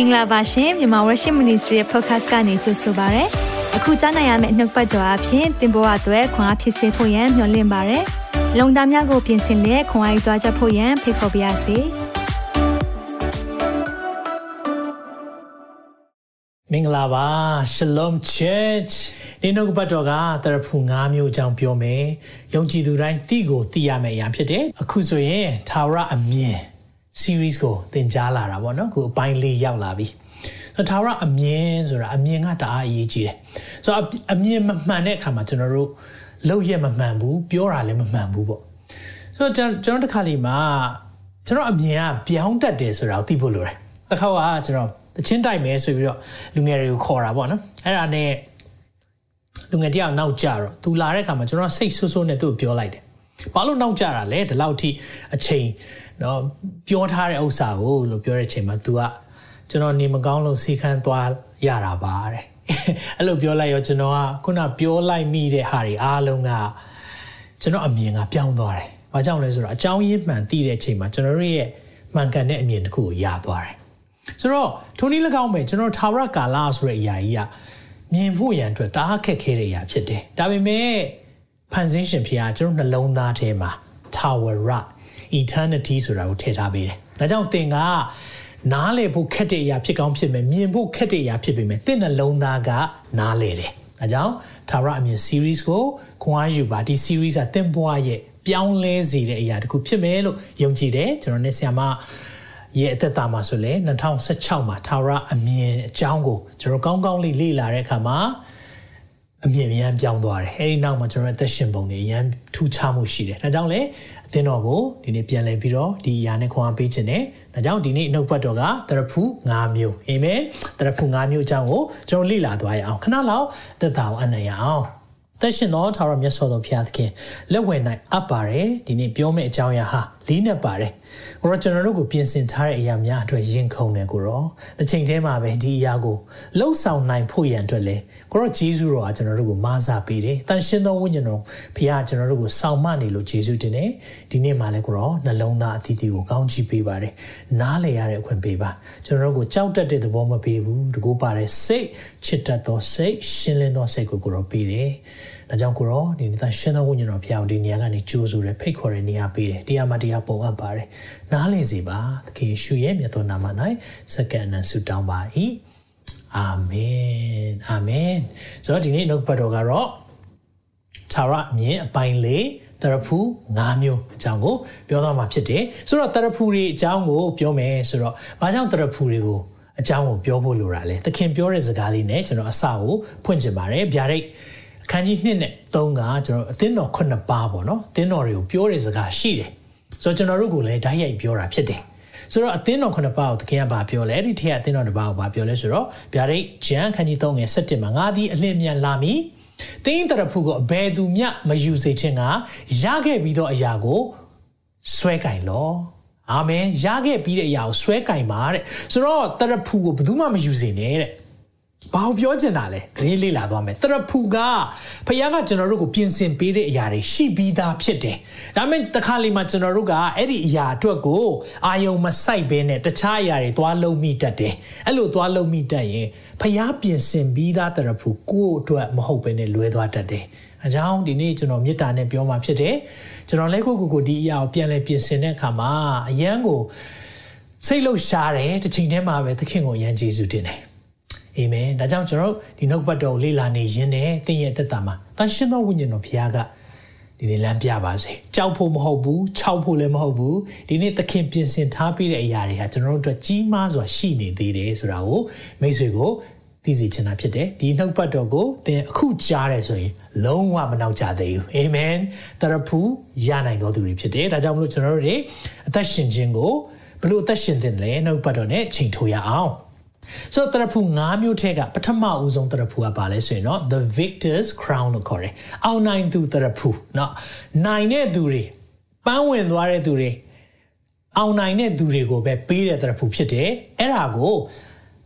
င်္ဂလာပါရှင်မြန်မာ Worship Ministry ရဲ့ podcast ကနေကြိုဆိုပါရစေ။အခုကြားနိုင်ရမယ့်နှုတ်ပတ်တော်အဖြစ်သင်ပေါ်အပ်ွယ်ခွန်အားဖြစ်စေဖို့ယံမျှဝင့်ပါရစေ။လုံတာများကိုပြင်ဆင်လက်ခွန်အားယူကြားချက်ဖို့ယံဖိတ်ခေါ်ပါရစေ။မင်္ဂလာပါ Shalom Church ဒီနှုတ်ပတ်တော်ကတရဖူ၅မျိုးအကြောင်းပြောမယ်။ယုံကြည်သူတိုင်းသိကိုသိရမယ့်အရာဖြစ်တယ်။အခုဆိုရင်သာဝရအမြင် series ကိုသင်ကြားလာတာပေါ့နော်ခုအပိုင်းလေးရောက်လာပြီဆိုတော့ဒါရအမြင်ဆိုတာအမြင်ကတအားအရေးကြီးတယ်ဆိုတော့အမြင်မမှန်တဲ့အခါမှာကျွန်တော်တို့လောက်ရမမှန်ဘူးပြောတာလည်းမမှန်ဘူးပေါ့ဆိုတော့ကျွန်တော်တစ်ခါလေးမှာကျွန်တော်အမြင်ကပြောင်းတတ်တယ်ဆိုတာကိုသိဖို့လိုတယ်တစ်ခါကကျွန်တော်တချင်းတိုက်မယ်ဆိုပြီးတော့လူငယ်တွေကိုခေါ်တာပေါ့နော်အဲ့ဒါနဲ့လူငယ်တယောက်နောက်ကြတော့သူလာတဲ့အခါမှာကျွန်တော်စိတ်ဆိုးဆိုးနဲ့သူ့ကိုပြောလိုက်တယ်ဘာလို့နောက်ကြတာလဲဒီလောက်ထိအချိန် နော်ပြောထားတဲ့ဥစ္စာကိုလို့ပြောတဲ့အချိန်မှာ तू ကကျွန်တော်နေမကောင်းလို့စီခန်းသွားရတာပါတဲ့အဲ့လိုပြောလိုက်ရောကျွန်တော်ကခုနပြောလိုက်မိတဲ့ဟာတွေအားလုံးကကျွန်တော်အမြင်ကပြောင်းသွားတယ်။ဘာကြောင့်လဲဆိုတော့အကြောင်းရင်းမှန်သိတဲ့အချိန်မှာကျွန်တော်တို့ရဲ့မှန်ကန်တဲ့အမြင်တစ်ခုကိုရသွားတယ်။ဆိုတော့ထိုနည်း၎င်းပဲကျွန်တော်ထာဝရကာလဆိုတဲ့အရာကြီးကမြင်ဖို့ရန်အတွက်တအားခက်ခဲတဲ့အရာဖြစ်တယ်။ဒါပေမဲ့ဖန်ဆင်းရှင်ဖခင်ကျွန်တော်နှလုံးသားထဲမှာထာဝရ eternity ဆိုတာကိုထည့်ထားပေးတယ်။ဒါကြောင့်သင်ကနားလေဖို့ခက်တဲ့အရာဖြစ်ကောင်းဖြစ်မယ်မြင်ဖို့ခက်တဲ့အရာဖြစ်ပေမဲ့သင်နှလုံးသားကနားလေတယ်။ဒါကြောင့်သာရအမြင် series ကိုခွန်အားယူပါဒီ series ကသင်ဘဝရဲ့ပြောင်းလဲစေတဲ့အရာတခုဖြစ်မယ်လို့ယုံကြည်တယ်ကျွန်တော်နဲ့ဆရာမရဲ့အသက်တာမှာဆိုလေ2016မှာသာရအမြင်အကြောင်းကိုကျွန်တော်ကောင်းကောင်းလေးလေ့လာတဲ့အခါမှာအမြင်မြန်ပြောင်းသွားတယ်အဲဒီနောက်မှာကျွန်တော်အသက်ရှင်ပုံတွေအရန်ထူးခြားမှုရှိတယ်ဒါကြောင့်လေ အသင်းတော်ကိုဒီနေ့ပြန်လည်ပြီးတော့ဒီအရာနဲ့ခွန်အားပေးခြင်းနဲ့ဒါကြောင့်ဒီနေ့နှုတ်ဘတ်တော်ကတရဖူ၅မျိုးအာမင်တရဖူ၅မျိုးအကြောင်းကိုကျွန်တော်လေ့လာသွားရအောင်ခဏလောက်သက်တာကိုအနံ့ရအောင်သက်ရှင်သောထာဝရမြတ်စွာဘုရားသခင်လက်ဝဲ၌အပ်ပါတယ်ဒီနေ့ပြောမယ့်အကြောင်းအရာဟာ လေးနဲ့ပါတယ်ကိုရောကျွန်တော်တို့ကိုပြင်ဆင်ထားတဲ့အရာများအတွက်ရင်ခုန်တယ်ကိုရောတစ်ချိန်တည်းမှာပဲဒီအရာကိုလှုပ်ဆောင်နိုင်ဖို့ရန်အတွက်လေကိုရောဂျေဇုတော်ကကျွန်တော်တို့ကိုမာစာပေးတယ်တန်ရှင်းသောဝိညာဉ်တော်ဘုရားကျွန်တော်တို့ကိုဆောင်မနေလို့ဂျေဇုတင်တယ်ဒီနေ့မှလည်းကိုရောနှလုံးသားအသီးသီးကိုကောင်းချီးပေးပါတယ်နားလည်ရတဲ့အခွင့်ပေးပါကျွန်တော်တို့ကိုကြောက်တတ်တဲ့သဘောမပေးဘူးတကူပါတဲ့စိတ်ချစ်တတ်သောစိတ်ရှင်းလင်းသောစိတ်ကိုကိုရောပေးတယ် ဒါကြောင့်ကိုရောဒီနေ့သရှင်သောဝိညာဉ်တော်ဖျားအောင်ဒီနေရာကနေကြိုးဆိုရဖိတ်ခေါ်တဲ့နေရာပေးတယ်တရားမှတရားပုံအပ်ပါတယ်နားလည်စေပါသခင်ယေရှုရဲ့မြတ်သောနာမ၌စက္ကန့်နဲ့ဆုတောင်းပါ၏အာမင်အာမင်ဆိုတော့ဒီနေ့လောက်ပတ်တော်ကတော့သာရမြင်အပိုင်းလေးတရဖူ၅မျိုးအကြောင်းကိုပြောသွားမှာဖြစ်တယ်ဆိုတော့တရဖူတွေအကြောင်းကိုပြောမယ်ဆိုတော့ဘာကြောင့်တရဖူတွေကိုအကြောင်းကိုပြောဖို့လိုတာလဲသခင်ပြောတဲ့စကားလေးနဲ့ကျွန်တော်အစကိုဖွင့်ချင်ပါတယ်ဗျာဒိတ်အ ခန်းကြီး1နဲ့3ကကျွန်တော်အသင်းတော်9ပါးပေါ့နော်အသင်းတော်တွေကိုပြောတဲ့စကားရှိတယ်ဆိုတော့ကျွန်တော်တို့ကလည်းဓာတ်ရိုက်ပြောတာဖြစ်တယ်ဆိုတော့အသင်းတော်9ပါးကိုသခင်ကဘာပြောလဲအဲ့ဒီထက်အသင်းတော်တစ်ပါးကိုဘာပြောလဲဆိုတော့ဗျာဒိတ်ဂျန်ခန်းကြီး3ငယ်17မှာငါသည်အလင်းမြန်လာမည်တင်းတရဖူကိုအဘယ်သူမျှမယူစေခြင်းကရခဲ့ပြီးတော့အရာကိုဆွဲကင်လောအာမင်ရခဲ့ပြီးတဲ့အရာကိုဆွဲကင်ပါတဲ့ဆိုတော့တရဖူကိုဘယ်သူမှမယူစေနဲ့တဲ့ ဘာကိုပြောချင်တာလဲဒီလေးလာသွားမယ်တရဖူကဖခင်ကကျွန်တော်တို့ကိုပြင်ဆင်ပေးတဲ့အရာတွေရှိပြီးသားဖြစ်တယ်ဒါပေမဲ့တခါလေမှကျွန်တော်တို့ကအဲ့ဒီအရာအတွက်ကိုအာယုံမဆိုင်ဘဲနဲ့တခြားအရာတွေသွားလုံးမိတတ်တယ်အဲ့လိုသွားလုံးမိတတ်ရင်ဖခင်ပြင်ဆင်ပြီးသားတရဖူကိုယ့်အတွက်မဟုတ်ဘဲနဲ့လွဲသွားတတ်တယ်အကြောင်းဒီနေ့ကျွန်တော်မေတ္တာနဲ့ပြောมาဖြစ်တယ်ကျွန်တော်လည်းကိုကိုကိုဒီအရာကိုပြန်လဲပြင်ဆင်တဲ့အခါမှာအယံကိုစိတ်လှုပ်ရှားတယ်တစ်ချိန်တည်းမှာပဲသခင်ကိုအယံကျေးဇူးတင်တယ် အာမင်ဒါကြောင့်ကျွန်တော်ဒီနှုတ်ပတ်တော်လေ့လာနေရင်းနဲ့သင်ရဲ့သက်တာမှာတန်ရှင်းသောဝိညာဉ်တော်ဘုရားကဒီနေ့လမ်းပြပါစေကြောက်ဖို့မဟုတ်ဘူးခြောက်ဖို့လည်းမဟုတ်ဘူးဒီနေ့သခင်ပြင်ဆင်ထားပေးတဲ့အရာတွေဟာကျွန်တော်တို့အတွက်ကြီးမားစွာရှိနေသေးတယ်ဆိုတာကိုမိတ်ဆွေကိုသိစေချင်တာဖြစ်တယ်ဒီနှုတ်ပတ်တော်ကိုသင်အခုကြားတယ်ဆိုရင်လုံးဝမနောက်ကြသေးဘူးအာမင်တရဖူရနိုင်တော်သူတွေဖြစ်တယ်ဒါကြောင့်မလို့ကျွန်တော်တို့တွေအသက်ရှင်ခြင်းကိုဘလို့အသက်ရှင်တင်လဲနှုတ်ပတ်တော်နဲ့ချိန်ထိုးရအောင် ဆိုတော့တရဖူ၅မျိုးထဲကပထမဦးဆုံးတရဖူကပါလဲဆိုရင်เนาะ the victor's crown လို့ခေါ်တယ်။အောင်နိုင်သူတရဖူเนาะနိုင်တဲ့သူတွေပန်းဝင်သွားတဲ့သူတွေအောင်နိုင်တဲ့သူတွေကိုပဲပေးတဲ့တရဖူဖြစ်တယ်။အဲ့ဒါကို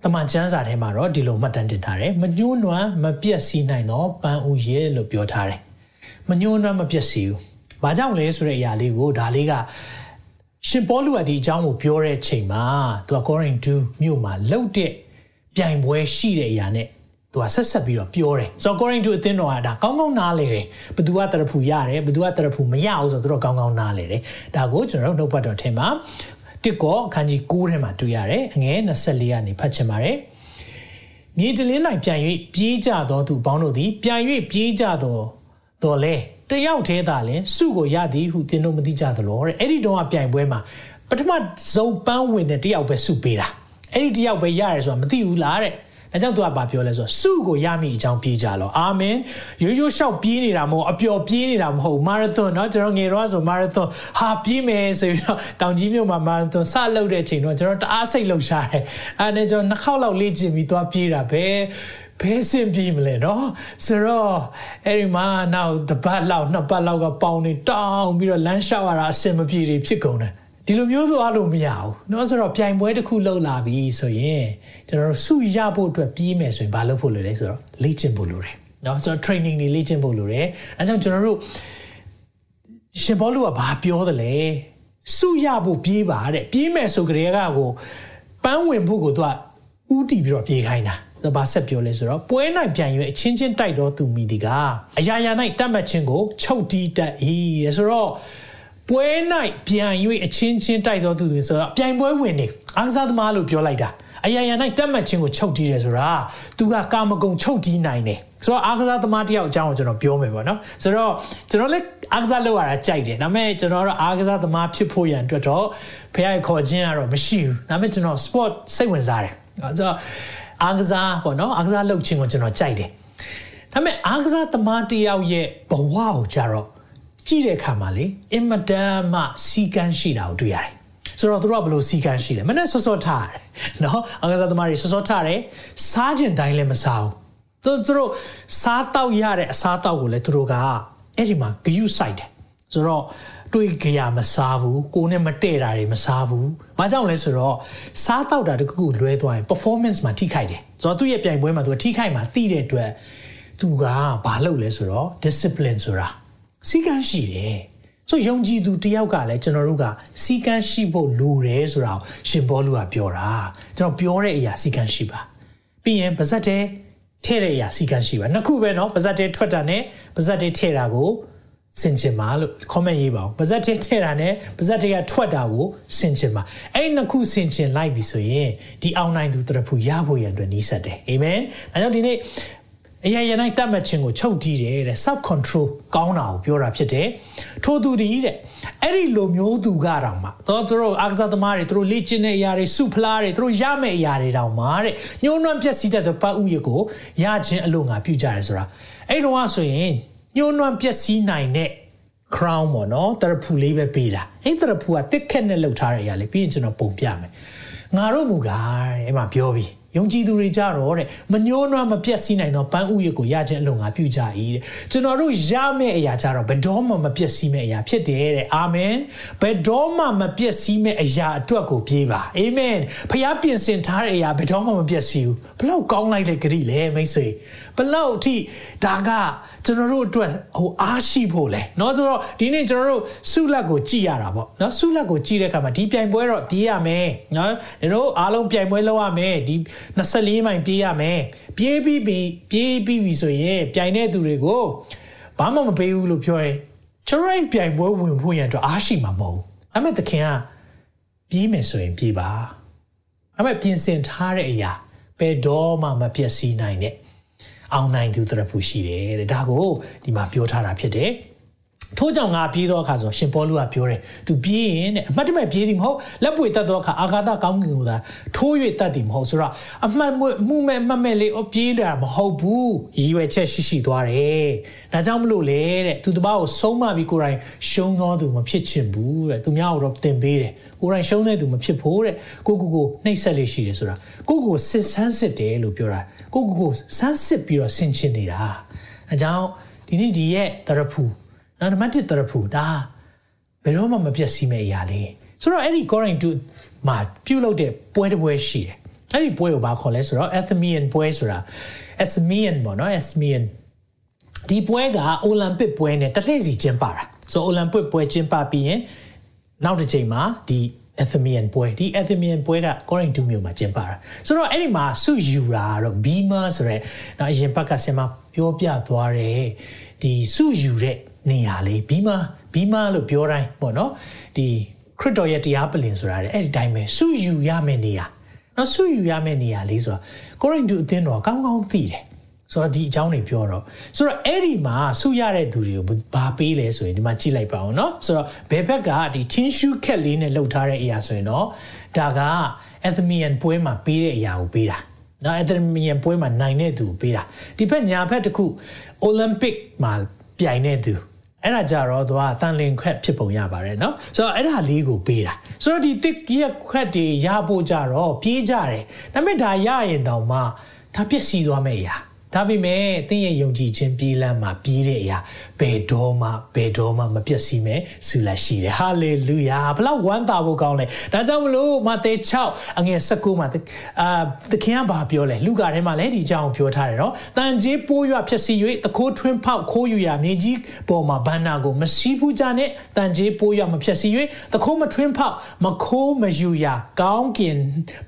တမန်ကျမ်းစာထဲမှာတော့ဒီလိုမှတ်တမ်းတင်ထားတယ်။မညှိုးနွမ်းမပြက်စီးနိုင်တော့ပန်းဦးရဲ့လို့ပြောထားတယ်။မညှိုးနွမ်းမပြက်စီးဘူး။ဘာကြောင့်လဲဆိုတဲ့အရာလေးကိုဒါလေးက ရှင်ပေါလုကဒီအကြောင်းကိုပြောတဲ့ချိန်မှာသူက Corinth မြို့မှာလှုပ်တဲ့ပြိုင်ပွဲရှိတဲ့အရာနဲ့သူကဆက်ဆက်ပြီးတော့ပြောတယ်ဆိုတော့ Corinth အသင်းတော်ကဒါကောင်းကောင်းနားလေတယ်ဘသူကတရဖူရတယ်ဘသူကတရဖူမရအောင်ဆိုတော့သူတို့ကောင်းကောင်းနားလေတယ်ဒါကိုကျွန်တော်တို့နှုတ်ပတ်တော်ထဲမှာတစ်ကောအခန်းကြီး9ထဲမှာတွေ့ရတယ်အငယ်24ကနေဖတ်ချင်ပါတယ်မြေတလင်း၌ပြန်၍ပြေးကြသောသူပေါင်းတို့သည်ပြန်၍ပြေးကြသောတော်လဲ တယောက်သေးတာလင်စုကိုရသည်ဟုသင်တို့မသိကြသလိုတဲ့အဲ့ဒီတော့ပြိုင်ပွဲမှာပထမဇုံပန်းဝင်တဲ့တယောက်ပဲစုပေးတာအဲ့ဒီတယောက်ပဲရတယ်ဆိုတာမသိဘူးလားတဲ့ဒါကြောင့်သူကဘာပြောလဲဆိုတော့စုကိုရမိအကြောင်းပြေးကြလောအာမင်ရိုးရိုးလျှောက်ပြေးနေတာမဟုတ်အပျော်ပြေးနေတာမဟုတ်မာရသွန်เนาะကျွန်တော်ငယ်တော့ဆိုမာရသွန်ဟာပြေးမယ်ဆိုပြီးတော့တောင်ကြီးမြို့မှာမာရသွန်စလုပ်တဲ့အချိန်တော့ကျွန်တော်တအားစိတ်လှုပ်ရှားတယ်အဲ့ဒါကျွန်တော်နှစ်ခေါက်လောက်လေ့ကျင့်ပြီးသွားပြေးတာပဲ ဘယ်စင်ပြေးမလဲနော်ဆိုတော့အဲ့ဒီမှာနောက်တပတ်လောက်နှစ်ပတ်လောက်ကပေါင်းနေတောင်းပြီးတော့လမ်းလျှောက်ရတာအဆင်မပြေတွေဖြစ်ကုန်တယ်ဒီလိုမျိုးသွားလို့မရဘူးเนาะဆိုတော့ပြိုင်ပွဲတစ်ခုလုပ်လာပြီဆိုရင်ကျွန်တော်တို့စုရဖို့အတွက်ပြေးမယ်ဆိုရင်ဘာလုပ်ဖို့လိုလဲဆိုတော့လေ့ကျင့်ဖို့လိုတယ်เนาะဆိုတော့ training တွေလေ့ကျင့်ဖို့လိုတယ်အဲကြောင့်ကျွန်တော်တို့ရှင်ဘောလူကဘာပြောတယ်လဲစုရဖို့ပြေးပါတဲ့ပြေးမယ်ဆိုကြတဲ့ကကိုပန်းဝင်ဖို့ကိုသူကဥတီပြီးတော့ပြေးခိုင်းတာ ဘာဆက်ပြောလဲဆိုတော့ပွဲ၌ပြန်ရွေးအချင်းချင်းတိုက်တော်သူမိဒီကအရာရာ၌တတ်မှတ်ခြင်းကိုချုပ်တီးတတ်၏ဆိုတော့ပွဲ၌ပြန်၍အချင်းချင်းတိုက်တော်သူတွေဆိုတော့ပြိုင်ပွဲဝင်နေအားကစားသမားလို့ပြောလိုက်တာအရာရာ၌တတ်မှတ်ခြင်းကိုချုပ်တီးတယ်ဆိုတာသူကကာမဂုဏ်ချုပ်တီးနိုင်တယ်ဆိုတော့အားကစားသမားတယောက်အကြောင်းကိုကျွန်တော်ပြောမယ်ပေါ့နော်ဆိုတော့ကျွန်တော်လည်းအားကစားလုပ်ရတာကြိုက်တယ်ဒါပေမဲ့ကျွန်တော်တော့အားကစားသမားဖြစ်ဖို့ရန်အတွက်တော့ဖခင်ခေါ်ခြင်းကတော့မရှိဘူးဒါပေမဲ့ကျွန်တော် sport စိတ်ဝင်စားတယ်ဆိုတော့ အားကစားပေါ့နော်အားကစားလုပ်ခြင်းကိုကျွန်တော်ကြိုက်တယ်ဒါပေမဲ့အားကစားသမားတယောက်ရဲ့ဘဝကိုကြတော့ကြည့်တဲ့အခါမှာလေအင်မတန်မှစီကန်းရှိတာကိုတွေ့ရတယ်ဆိုတော့သူတို့ကဘယ်လိုစီကန်းရှိလဲမနဲ့စောစောထားတယ်နော်အားကစားသမားတွေစောစောထားတယ်စားခြင်းတိုင်းလည်းမစားဘူးသူတို့စားတော့ရတဲ့အစားတော့ကိုလည်းသူတို့ကအဲ့ဒီမှာဂယုစိုက်တယ်ဆိုတော့ တွေးကြရမစားဘူးကိုနဲ့မတည့်တာတွေမစားဘူး။ဘာကြောင့်လဲဆိုတော့စားတော့တာတခုခုလွဲသွားရင် performance မှာထိခိုက်တယ်။ဆိုတော့သူ့ရဲ့ပြိုင်ပွဲမှာသူကထိခိုက်မှာသိတဲ့အတွက်သူကဘာလုပ်လဲဆိုတော့ discipline ဆိုတာစီကန်းရှိတယ်။ဆိုယုံကြည်သူတယောက်ကလည်းကျွန်တော်တို့ကစီကန်းရှိဖို့လိုတယ်ဆိုတာကိုရှင်ဘောလူကပြောတာ။ကျွန်တော်ပြောတဲ့အရာစီကန်းရှိပါ။ပြီးရင်ပါဇက်တဲ့ထဲ့တဲ့အရာစီကန်းရှိပါ။နှစ်ခုပဲเนาะပါဇက်တဲ့ထွက်တာနဲ့ပါဇက်တဲ့ထဲ့တာကို ဆင်ချင်ပါလို့ comment ရေးပါဦးပါဇက်ထဲထည့်တာနဲ့ပါဇက်ထဲကထွက်တာကိုဆင်ချင်ပါအဲ့နှစ်ခုဆင်ချင်လိုက်ပြီဆိုရင်ဒီအောင်နိုင်သူတရဖူရဖို့ရန်အတွက်နှီးဆက်တယ်အာမင်အဲကြောင့်ဒီနေ့အရာရနိုင်တတ်မှတ်ခြင်းကိုချုပ်တည်တယ်တဲ့ self control ကောင်းတာကိုပြောတာဖြစ်တယ်ထို့သူဒီတဲ့အဲ့ဒီလိုမျိုးသူကတောင်မှတော့သူတို့အာကစားသမားတွေသူတို့လေ့ကျင့်တဲ့အရာတွေစုဖလားတွေသူတို့ရမယ့်အရာတွေတောင်မှတဲ့ညှိုးနှွမ်းပြက်စီးတတ်တဲ့ပတ်ဥယျကိုရခြင်းအလို့ငါပြုကြရဲဆိုတာအဲ့တော့ဆိုရင် ညှိုးနွမ်းပျက်စီးနိုင်တဲ့ crown ပေါ့နော်တရဖူလေးပဲပေးတာအဲ့တရဖူကတစ်ခက်နဲ့လှုပ်ထားတဲ့အရာလေးပြီးရင်ကျွန်တော်ပုံပြမယ်ငါတို့မူကားတဲ့အဲ့မှာပြောပြီးယုံကြည်သူတွေကြတော့တဲ့မညှိုးနွမ်းမပြတ်စည်းနိုင်သောပန်းဥယျကိုရခြင်းအလို့ငါပြုကြ၏တဲ့ကျွန်တော်တို့ရမယ့်အရာကြတော့ဘယ်တော့မှမပြတ်စည်းမယ့်အရာဖြစ်တယ်တဲ့အာမင်ဘယ်တော့မှမပြတ်စည်းမယ့်အရာအတွက်ကိုပြေးပါအာမင်ဖခင်ပြင်ဆင်ထားတဲ့အရာဘယ်တော့မှမပြတ်စည်းဘူး ဘလောက်ကောင်းလိုက်တဲ့ဂရိလဲမိတ်ဆွေဘလောက်အထိဒါကကျွန်တော်တို့အတွက်ဟိုအားရှိဖို့လဲเนาะဆိုတော့ဒီနေ့ကျွန်တော်တို့ဆုလက်ကိုကြည်ရတာပေါ့เนาะဆုလက်ကိုကြည်တဲ့အခါမှာဒီပြိုင်ပွဲတော့ပြေးရမယ်เนาะတို့အားလုံးပြိုင်ပွဲလုပ်ရမယ်ဒီ24မိုင်ပြေးရမယ်ပြေးပြီးပြီပြေးပြီးပြီဆိုရင်ပြိုင်တဲ့သူတွေကိုဘာမှမပေးဘူးလို့ပြောရင်ကျွန်တော်ပြိုင်ပွဲဝင်ဖို့ရန်အတွက်အားရှိမှာမဟုတ်ဘူးအမေသခင်ကပြေးမယ်ဆိုရင်ပြေးပါအမေပြင်ဆင်ထားတဲ့အရာ ဘယ်တော့မှမပျက်စီးနိုင်တဲ့အောင်နိုင်သူတရဖူရှိတယ်တဲ့ဒါကိုဒီမှာပြောထားတာဖြစ်တယ် ထို့ကြောင့်ငါပြေးသောအခါဆိုရှင်ပေါလုကပြောတယ်သူပြေးရင်တဲ့အမှတ်တမဲ့ပြေးသည်မဟုတ်လက်ပွေတက်သောအခါအာဃာတကောင်းကင်ကိုသာထိုး၍တက်သည်မဟုတ်ဆိုတော့အမှတ်မှုမဲ့မှတ်မဲ့လေးပြေးလာမဟုတ်ဘူးရည်ရွယ်ချက်ရှိရှိသွားတယ်ဒါကြောင့်မလို့လေတဲ့သူတပားကိုဆုံးမပြီးကိုယ်တိုင်ရှုံးသောသူမဖြစ်ချင်ဘူးတဲ့သူများတော့သင်ပေးတယ်ကိုယ်တိုင်ရှုံးတဲ့သူမဖြစ်ဖို့တဲ့ကိုကိုကိုနှိပ်ဆက်လေးရှိတယ်ဆိုတာကိုကိုစစ်ဆန်းစစ်တယ်လို့ပြောတာကိုကိုကိုစမ်းစစ်ပြီးတော့ဆင်ချင်နေတာအဲကြောင့်ဒီနေ့ဒီရဲ့တရဖူ နောက်နံပါတ်1တရဖူဒါဘယ်တော့မှမပြတ်စီးမဲ့အရာလေးဆိုတော့အဲ့ဒီ Corin 2မှာပြုတ်လုပ်တဲ့ပွဲတစ်ပွဲရှိတယ်အဲ့ဒီပွဲကိုဘာခေါ်လဲဆိုတော့ Athenian ပွဲဆိုတာ Athenian ပေါ့နော် Athenian ဒီပွဲကအိုလံပစ်ပွဲနဲ့တစ်လှည့်စီကျင်းပတာဆိုအိုလံပစ်ပွဲကျင်းပပြီးရင်နောက်တစ်ချိန်မှာဒီ Athenian ပွဲဒီ Athenian ပွဲက Corinth မြို့မှာကျင်းပတာဆိုတော့အဲ့ဒီမှာစုယူတာတော့ Bema ဆိုရဲနော်အရင်ဘက်ကဆင်မပြောပြသွားတယ်ဒီစုယူတဲ့ နေရာလေး Bema Bema လို့ပြောတိုင်းပေါ့နော်ဒီခရစ်တော်ရဲ့တရားပလင်ဆိုတာလေအဲ့ဒီတိုင်းပဲစုယူရမယ့်နေရာနော်စုယူရမယ့်နေရာလေးဆိုတာ Corinth အသင်းတော်ကောင်းကောင်းသိတယ်ဆိုတော့ဒီအကြောင်းတွေပြောတော့ဆိုတော့အဲ့ဒီမှာဆုရတဲ့သူတွေကိုဘာပေးလဲဆိုရင်ဒီမှာကြည့်လိုက်ပါအောင်เนาะဆိုတော့ဘယ်ဘက်ကဒီ tissue ခက်လေးနဲ့လှုပ်ထားတဲ့အရာဆိုရင်တော့ဒါက Athenian ပွဲမှာပေးတဲ့အရာကိုပေးတာနော် Athenian ပွဲမှာနိုင်တဲ့သူကိုပေးတာဒီဘက်ညာဘက်တစ်ခု Olympic မှာပြိုင်တဲ့သူ အဲ့ဒါကြတော့သူကတန်လင်ခွက်ဖြစ်ပုံရပါတယ်เนาะဆိုတော့အဲ့ဒါလေးကိုပေးတာဆိုတော့ဒီတစ်ရက်ခွက်တွေရဖို့ကြတော့ပြေးကြတယ်ဒါပေမဲ့ဒါရရင်တောင်မှဒါပျက်စီးသွားမယ့်အရာဒါပေမဲ့သင်ရဲ့ယုံကြည်ခြင်းပြေးလမ်းမှာပြေးတဲ့အရာ ဘယ်တော့မှဘယ်တော့မှမပျက်စီးမဲ့ဆုလက်ရှိတယ်ဟာလေလုယာဘလောက်ဝမ်းသာဖို့ကောင်းလဲဒါကြောင့်မလို့မဿဲ6အငယ်19မှာအာသခင်ကဘာပြောလဲလူကာထဲမှာလည်းဒီအကြောင်းပြောထားတယ်နော်တန်ကြီးပိုးရွဖြစ်စီ၍တခိုးထွင်းဖောက်ခိုးယူရာမြေကြီးပေါ်မှာဘန္နာကိုမရှိဘူးကြနဲ့တန်ကြီးပိုးရွမဖြစ်စီ၍တခိုးမထွင်းဖောက်မခိုးမယူရာကောင်းကင်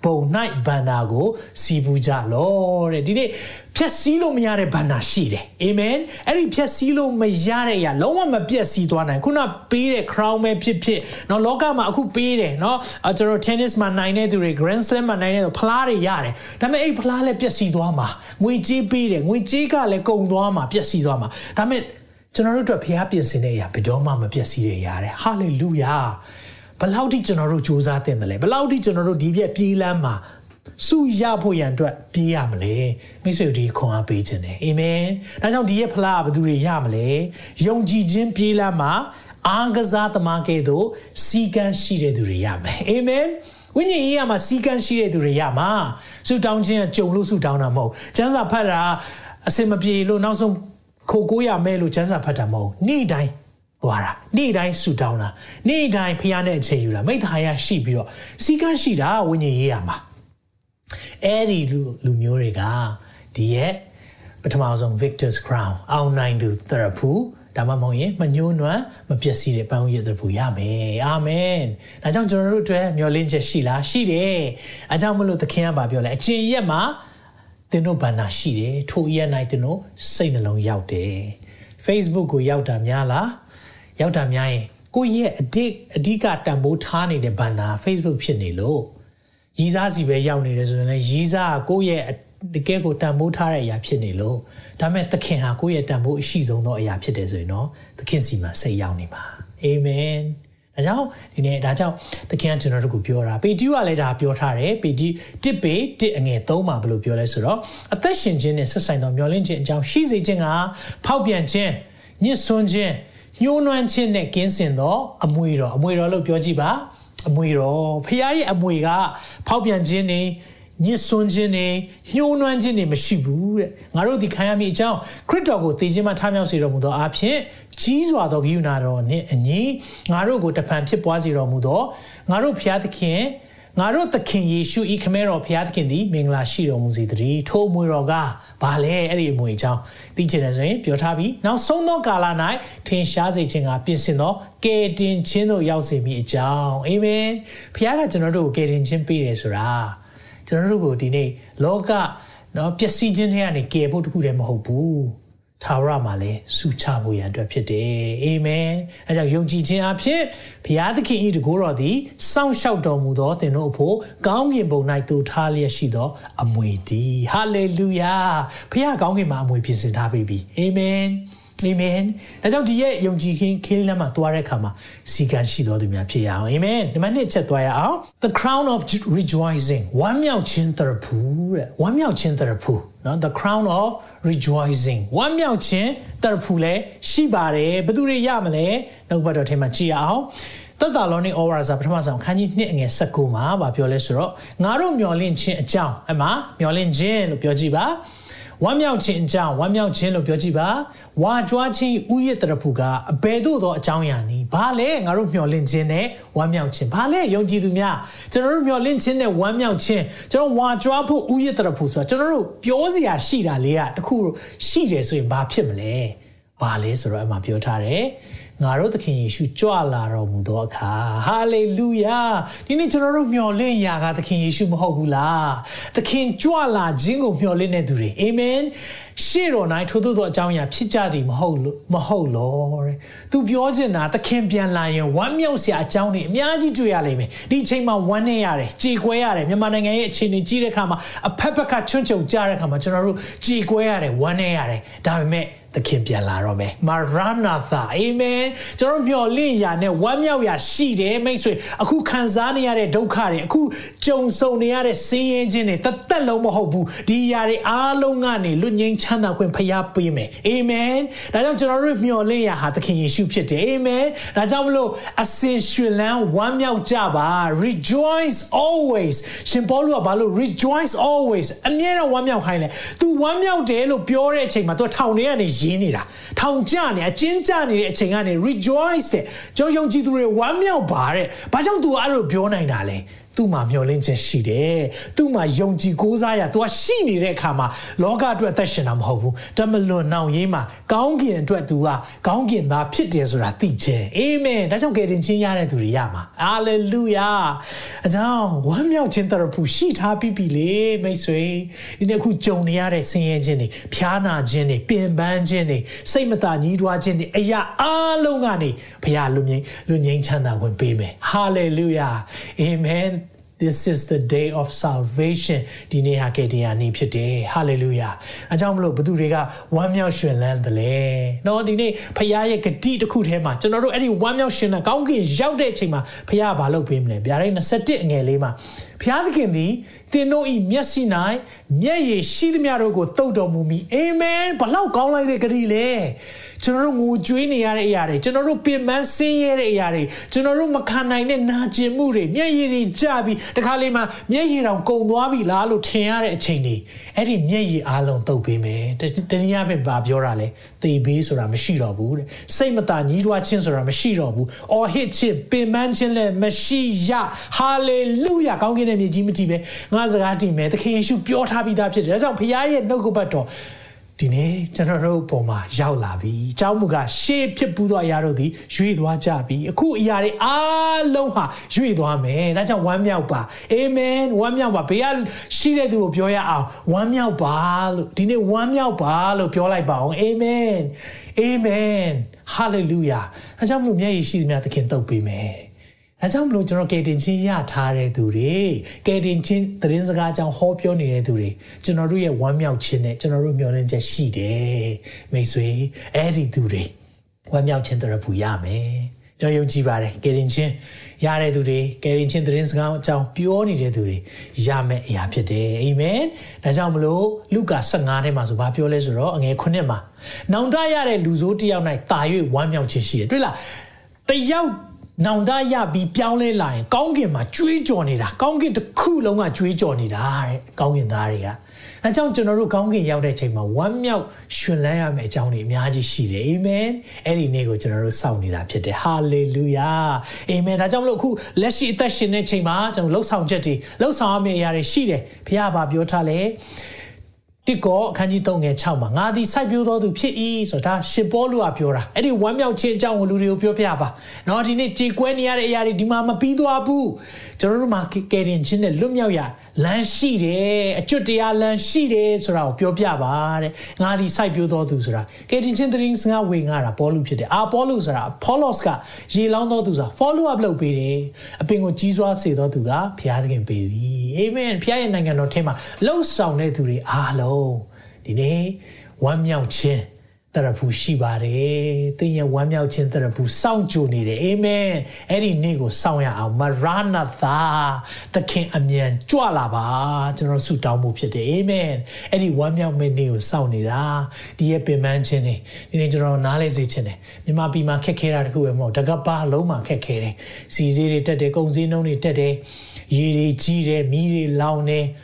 ဘုံ၌ဘန္နာကိုစီဘူးကြလောတဲ့ဒီနေ့ဖြက်စီးလို့မရတဲ့ဘန္နာရှိတယ်အာမင်အဲ့ဒီဖြက်စီးလို့မတဲ့အရာလုံးဝမပြက်စီးသွားနိုင်ခုနပေးတဲ့ crown ပဲဖြစ်ဖြစ်เนาะလောကမှာအခုပေးတယ်เนาะကျွန်တော် tennis မှာနိုင်တဲ့သူတွေ grand slam မှာနိုင်တဲ့သူဖလားတွေရတယ်ဒါပေမဲ့အဲ့ဖလားလည်းပြက်စီးသွားမှာငွေကြေးပေးတယ်ငွေကြေးကလည်းကုန်သွားမှာပြက်စီးသွားမှာဒါပေမဲ့ကျွန်တော်တို့အတွက်ဖျားပြင်ဆင်တဲ့အရာဘယ်တော့မှမပြက်စီးတဲ့အရာတဲ့ hallelujah ဘယ်လောက်ထိကျွန်တော်တို့စူးစမ်းတင်တယ်လဲဘယ်လောက်ထိကျွန်တော်တို့ဒီပြက်ပြေးလမ်းမှာ စုရဖို့ရန်အတွက်ပြေးရမလဲမိတ်ဆွေတို့ခွန်အားပေးခြင်းတယ်အာမင်ဒါကြောင့်ဒီရဲ့ဖလားဘယ်သူတွေရမလဲယုံကြည်ခြင်းပြေးလမ်းမှာအားကစားသမားကဲ့သို့စီကံရှိတဲ့သူတွေရမယ်အာမင်ဝိညာဉ်ရေးရမှာစီကံရှိတဲ့သူတွေရမှာဆူတောင်းခြင်းကကြုံလို့ဆူတောင်းတာမဟုတ်ကျမ်းစာဖတ်တာအစင်မပြေလို့နောက်ဆုံးခိုကိုးရမဲလို့ကျမ်းစာဖတ်တာမဟုတ်နေ့တိုင်းသွားတာနေ့တိုင်းဆူတောင်းတာနေ့တိုင်းဖျားနဲ့အချိန်ယူတာမိသားရရှိပြီးတော့စီကံရှိတာဝိညာဉ်ရေးရမှာ အဲ့ဒီလူလူမျိုးတွေကဒီရဲ့ပထမဆုံး Victor's Crown အောင်နိုင်သူသရဖူဒါမှမဟုတ်ရင်မညှိုးနွမ်းမပျက်စီးတဲ့ပန်းရည်သရဖူရမယ်အာမင်ဒါကြောင့်ကျွန်တော်တို့အတွက်မျှော်လင့်ချက်ရှိလားရှိတယ်အဲကြောင့်မလို့သခင်ကပြောလဲအကျင့်ရက်မှာသင်တို့ဗန္နာရှိတယ်ထိုရက်၌သင်တို့စိတ်နှလုံးရောက်တယ် Facebook ကိုရောက်တာများလားရောက်တာများရင်ကိုယ့်ရဲ့အဓိအဓိကတန်ဖိုးထားနေတဲ့ဗန္နာ Facebook ဖြစ်နေလို့ ရီးစားစီပဲရောက်နေတယ်ဆိုရင်လည်းရီးစားကကိုယ့်ရဲ့တကယ်ကိုတန်ဖိုးထားတဲ့အရာဖြစ်နေလို့ဒါမဲ့သခင်ဟာကိုယ့်ရဲ့တန်ဖိုးအရှိဆုံးသောအရာဖြစ်တယ်ဆိုရင်တော့သခင်စီမှာစိတ်ရောက်နေပါအာမင်ဒါကြောင့်ဒီနေ့ဒါကြောင့်သခင်ကကျွန်တော်တို့ကိုပြောတာပေတီးကလည်းဒါပြောထားတယ်ပေတီးတစ်ပေတစ်အငယ်သုံးပါဘယ်လိုပြောလဲဆိုတော့အသက်ရှင်ခြင်းနဲ့ဆက်ဆိုင်သောမျောလင့်ခြင်းအကြောင်းရှိစေခြင်းကဖောက်ပြန်ခြင်းညှစ်ဆွန်းခြင်းညှိုးနွမ်းခြင်းနဲ့ကင်းစင်သောအမွေတော်အမွေတော်လို့ပြောကြည့်ပါ အမွေတော်ဖခင်ရဲ့အမွေကဖောက်ပြန်ခြင်းနေညစ်ဆွန်းခြင်းနေညှိုးနွမ်းခြင်းနေမရှိဘူးတဲ့ငါတို့ဒီခံရမိအကြောင်းခရစ်တော်ကိုသိခြင်းမှထားမြောက်စေတော်မူသောအဖြစ်ကြီးစွာသောဂိယူနာတော်နှင့်အညီငါတို့ကိုတဖန်ဖြစ်ပွားစေတော်မူသောငါတို့ဖျားသခင်ငါတို့သခင်ယေရှုဤခမဲတော်ဖျားသခင်သည်မင်္ဂလာရှိတော်မူစေတည်းထိုအမွေတော်က ဘာလဲအဲ့ဒီအမွေအကြောင်းသိချင်တယ်ဆိုရင်ပြောထားပြီးနောက်ဆုံးသောကာလ၌ထင်ရှားစေခြင်းကပြင်ဆင်သောကယ်တင်ခြင်းတို့ရောက်စေမိအကြောင်းအာမင်ဖခင်ကကျွန်တော်တို့ကိုကယ်တင်ခြင်းပေးတယ်ဆိုတာကျွန်တော်တို့ကိုဒီနေ့လောကနော်ပျက်စီးခြင်းတွေကနေကယ်ဖို့တခုတည်းမဟုတ်ဘူး ထာဝရမှာလည်းဆုချဖို့ရန်အတွက်ဖြစ်တယ်အာမင်အဲကြောင့်ယုံကြည်ခြင်းအဖြစ်ဘုရားသခင်၏တကိုးတော်သည်စောင့်ရှောက်တော်မူသောသင်တို့အဖို့ကောင်းကင်ဘုံ၌တူထားလျက်ရှိသောအမွေတည်းဟာလေလုယာဘုရားကောင်းကင်မှာအမွေပြင်ဆင်ထားပြီအာမင်အာမင်ဒါကြောင့်ဒီရဲ့ယုံကြည်ခြင်းခင်းလမ်းမှာသွားတဲ့အခါမှာစီကံရှိတော်သူများဖြစ်ရအောင်အာမင်ဒီမှာနှစ်ချက်သွားရအောင် the crown of rejoicing ဝမ်းမြောက်ခြင်းတရဖူတဲ့ဝမ်းမြောက်ခြင်းတရဖူနော် the crown of rejoicing ဝမ်းမြောက်ခြင်းတရဖူလည်းရှိပါတယ်ဘယ်သူတွေရမလဲနောက်ဘက်တော့ထဲမှာကြည့်အောင်သက်တာလောနေဩဝါဒစာပထမဆုံးခန်းကြီး2အငယ်19မှာဗာပြောလဲဆိုတော့ငါတို့မျော်လင့်ခြင်းအကြောင်းအမှမျော်လင့်ခြင်းလို့ပြောကြည့်ပါ ဝမ်းမြောက်ခြင်းအကြောင်းဝမ်းမြောက်ခြင်းလို့ပြောကြည့်ပါဝါကြွားခြင်းဥယျာတရဖူကအဘယ်သို့သောအကြောင်းအရာနည်းဘာလဲငါတို့မျှော်လင့်ခြင်းနဲ့ဝမ်းမြောက်ခြင်းဘာလဲယုံကြည်သူများကျွန်တော်တို့မျှော်လင့်ခြင်းနဲ့ဝမ်းမြောက်ခြင်းကျွန်တော်ဝါကြွားဖို့ဥယျာတရဖူဆိုတာကျွန်တော်တို့ပြောစရာရှိတာလေးကတခုရှိတယ်ဆိုရင်ဘာဖြစ်မလဲဘာလဲဆိုတော့အမှပြောထားတယ် ငါတို့သခင်ယေရှုကြွလာတော်မူသောအခါဟာလေလုယာဒီနေ့ကျွန်တော်တို့မျှော်လင့်ရာကသခင်ယေရှုမဟုတ်ဘူးလားသခင်ကြွလာခြင်းကိုမျှော်လင့်တဲ့သူတွေအာမင်ရှေ့တော်၌ထို့သောအကြောင်းအရာဖြစ်ကြသည်မဟုတ်လို့မဟုတ်လို့တဲ့သူပြောချင်တာသခင်ပြန်လာရင်ဝမ်းမြောက်စရာအကြောင်းတွေအများကြီးတွေ့ရလိမ့်မယ်ဒီအချိန်မှာဝမ်းနေရတယ်ကြေကွဲရတယ်မြန်မာနိုင်ငံရဲ့အခြေအနေကြီးတဲ့အခါမှာအဖက်ဖက်ကချွန့်ချုံကြတဲ့အခါမှာကျွန်တော်တို့ကြေကွဲရတယ်ဝမ်းနေရတယ်ဒါပေမဲ့ သခင်ပြန်လာတော့မယ်မာရနာသာအာမင်ကျွန်တော်မျှော်လင့်ရာနဲ့ဝမ်းမြောက်ရာရှိတယ်မိတ်ဆွေအခုခံစားနေရတဲ့ဒုက္ခတွေအခုကြုံဆုံနေရတဲ့ဆင်းရဲခြင်းတွေတသက်လုံးမဟုတ်ဘူးဒီຢာတွေအားလုံးကနေလွတ်ငြိမ်းချမ်းသာခွင့်ဖရားပေးမယ်အာမင်ဒါကြောင့်ကျွန်တော်တို့မျှော်လင့်ရာဟာသခင်ယေရှုဖြစ်တယ်အာမင်ဒါကြောင့်မလို့အစင်ရွှင်လန်းဝမ်းမြောက်ကြပါ rejoice always ရှင်ပေါလုကဘာလို့ rejoice always အမြဲတမ်းဝမ်းမြောက်ခိုင်းတယ် तू ဝမ်းမြောက်တယ်လို့ပြောတဲ့အချိန်မှာ तू ထောင်ထဲကနေ ရင်းနေတာထောင်ကျနေအကျဉ်းကျနေတဲ့အချိန်ကနေ rejoice တဲ့ကျွန်တော်ယုံကြည်သူတွေဝမ်းမြောက်ပါတဲ့ဘာကြောင့် तू အဲ့လိုပြောနိုင်တာလဲ သူ့မှာမျှော်လင့်ခြင်းရှိတယ်။သူ့မှာယုံကြည်ကိုးစားရ။ तू ကရှိနေတဲ့အခါမှာလောကအတွက်အသက်ရှင်တာမဟုတ်ဘူး။တမလွန်နောင်ရေးမှာကောင်းကင်အတွက် तू ကကောင်းကင်သားဖြစ်တယ်ဆိုတာသိခြင်း။အာမင်။ဒါကြောင့်ကယ်တင်ခြင်းရတဲ့သူတွေရမှာ။ဟာလေလုယာ။အကြောင်းဝမ်းမြောက်ခြင်းတရဖူရှိထားပြီးပြီလေမိတ်ဆွေ။ဒီနေ့အခုကြုံနေရတဲ့ဆင်းရဲခြင်းတွေဖျားနာခြင်းတွေပင်ပန်းခြင်းတွေစိတ်မသာညှိတွားခြင်းတွေအရာအလုံးကနေဘုရားလူငိမ့်လူငိမ့်ချမ်းသာခွင့်ပေးမယ်။ hallelujah amen This is the day of salvation ဒီနေ့ဟာကယ်တင်ရာနေ့ဖြစ်တယ် hallelujah အကြောင်းမလို့ဘသူတွေကဝမ်းမြောက်ရွှင်လန်းတယ်လေနော်ဒီနေ့ဖခင်ရဲ့ဂတိတစ်ခုထဲမှာကျွန်တော်တို့အဲ့ဒီဝမ်းမြောက်ရှင်တဲ့ကောင်းကင်ရောက်တဲ့အချိန်မှာဖခင်ကဘာလုပ်ပေးမလဲဗျာဒိတ်21အငယ်လေးမှာဖခင်သခင်သည်တင်တို့ဤမျက်စိ၌မျက်ရည်ရှိသမျှတို့ကိုတုတ်တော်မူမီအာမင်ဘလောက်ကောင်းလိုက်တဲ့ဂတိလေ ကျွန်တော်တို့ငိုကြွေးနေရတဲ့အရာတွေကျွန်တော်တို့ပင်ပန်းဆင်းရဲတဲ့အရာတွေကျွန်တော်တို့မခံနိုင်တဲ့နာကျင်မှုတွေမျက်ရည်တွေကျပြီးတခါလေမှမျက်ရည်တောင်ကုန်သွားပြီလားလို့ထင်ရတဲ့အချိန်တွေအဲ့ဒီမျက်ရည်အလုံးတုပ်ပေးမယ်တနည်းအားဖြင့်ဘာပြောတာလဲသေဘေးဆိုတာမရှိတော့ဘူးတဲ့စိတ်မသာညီးတွားခြင်းဆိုတာမရှိတော့ဘူးအော်ဟစ်ခြင်းပင်ပန်းခြင်းလည်းမရှိရဟာလေလုယာကောင်းကင်ရဲ့မြေကြီးမတည်ပဲငါစကားတည်မယ်သခင်ယေရှုပြောထားပြီးသားဖြစ်တယ်ဒါကြောင့်ဖခင်ရဲ့နှုတ်ကပတ်တော် ဒီနေ့ကျွန်တော်တို့ပုံမှာရောက်လာပြီ။အကြောင်းမူကားရှေးဖြစ်ပူးသောအရာတို့သည်ရွေ့သွားကြပြီ။အခုအရာတွေအားလုံးဟာရွေ့သွားမယ်။ဒါကြောင့်ဝမ်းမြောက်ပါ။အာမင်ဝမ်းမြောက်ပါ။ဘေးကရှိတဲ့သူကိုပြောရအောင်ဝမ်းမြောက်ပါလို့ဒီနေ့ဝမ်းမြောက်ပါလို့ပြောလိုက်ပါအောင်။အာမင်။အာမင်။ဟာလေလုယာ။ဒါကြောင့်မလို့မျက်ရည်ရှိသမျှသခင်တုတ်ပေးမယ်။ အဲကြောင့်မလို့ကျွန်တော်ကယ်တင်ချင်းရထားတဲ့သူတွေကယ်တင်ချင်းသတင်းစကားကြောင့်ဟောပြောနေတဲ့သူတွေကျွန်တော်တို့ရဲ့ဝမ်းမြောက်ခြင်းနဲ့ကျွန်တော်တို့မျှော်လင့်ချက်ရှိတယ်မိတ်ဆွေအဲ့ဒီသူတွေဝမ်းမြောက်ခြင်းတရဖူရမယ်ကျွန်တော်ယုံကြည်ပါတယ်ကယ်တင်ချင်းရတဲ့သူတွေကယ်တင်ချင်းသတင်းစကားအကြောင်းပြောနေတဲ့သူတွေရမယ်အရာဖြစ်တယ်အာမင်ဒါကြောင့်မလို့လုကာ15ထဲမှာဆိုဘာပြောလဲဆိုတော့အငယ်9မှာနောင်တရတဲ့လူဆိုးတယောက်၌တာ၍ဝမ်းမြောက်ခြင်းရှိတယ်တွေ့လားတယောက် နောင်တရပြီးပြောင်းလဲလာရင် ကောင်းကင်မှာကြွေးကြော်နေတာကောင်းကင်တစ်ခုလုံးကကြွေးကြော်နေတာတဲ့ကောင်းကင်သားတွေကအဲကြောင့်ကျွန်တော်တို့ကောင်းကင်ရောက်တဲ့ချိန်မှာဝမ်းမြောက်ရှင်လန်းရမယ့်အကြောင်းတွေအများကြီးရှိတယ်အာမင်အဲ့ဒီနေ့ကိုကျွန်တော်တို့စောင့်နေတာဖြစ်တယ်ဟာလေလုယာအာမင်ဒါကြောင့်မလို့အခုလက်ရှိအသက်ရှင်တဲ့ချိန်မှာကျွန်တော်လှုပ်ဆောင်ချက်တွေလှုပ်ဆောင်ရမယ့်အရာတွေရှိတယ်ဘုရားဘာပြောထားလဲ တစ်ကောအခန်းကြီး3ငယ်6မှာငါသည်စိုက်ပျိုးသောသူဖြစ်၏ဆိုတာရှင်ပေါလုကပြောတာအဲ့ဒီဝမ်းမြောက်ခြင်းအကြောင်းကိုလူတွေကိုပြောပြပါเนาะဒီနေ့ကြေကွဲနေရတဲ့အရာတွေဒီမှာမပြီးသွားဘူးကျွန်တော်တို့မှာကယ်တင်ခြင်းနဲ့လွတ်မြောက်ရလမ်းရှိတယ်အကျွတ်တရားလမ်းရှိတယ်ဆိုတာကိုပြောပြပါတဲ့ငါဒီစိုက်ပျိုးတော်သူဆိုတာကယ်တင်ခြင်းတရင်စငါဝေငါတာပေါလုဖြစ်တယ်အာပေါလုဆိုတာ Paulos ကရေလောင်းတော်သူဆိုတာ follow up လုပ်ပေးတယ်အပင်ကိုကြီးစွာစေတော်သူကဘုရားသခင်ပေးသည်အာမင်ဘုရားရဲ့နိုင်ငံတော်ထဲမှာလှုပ်ဆောင်တဲ့သူတွေအားလုံး းဒီနေ့ဝမ်းမြောက်ခြင်းတရဖူရှိပါတယ်။သင်ရဲ့ဝမ်းမြောက်ခြင်းတရဖူစောင့်ကြိုနေတယ်။အာမင်။အဲ့ဒီနေ့ကိုစောင့်ရအောင်မရဏသာသခင်အမြန်ကြွလာပါကျွန်တော်ဆုတောင်းမှုဖြစ်တယ်။အာမင်။အဲ့ဒီဝမ်းမြောက်မယ့်နေ့ကိုစောင့်နေတာဒီရဲ့ပင်ပန်းခြင်းတွေဒီနေ့ကျွန်တော်နားလဲစေခြင်းတယ်။မြန်မာပြည်မှာခက်ခဲတာတခုပဲမဟုတ်တကပါလုံးမှာခက်ခဲတယ်။စီစည်းတွေတက်တယ်၊ကုန်စည်နှုန်းတွေတက်တယ်။ရေတွေကြီးတယ်၊မီးတွေလောင်တယ်။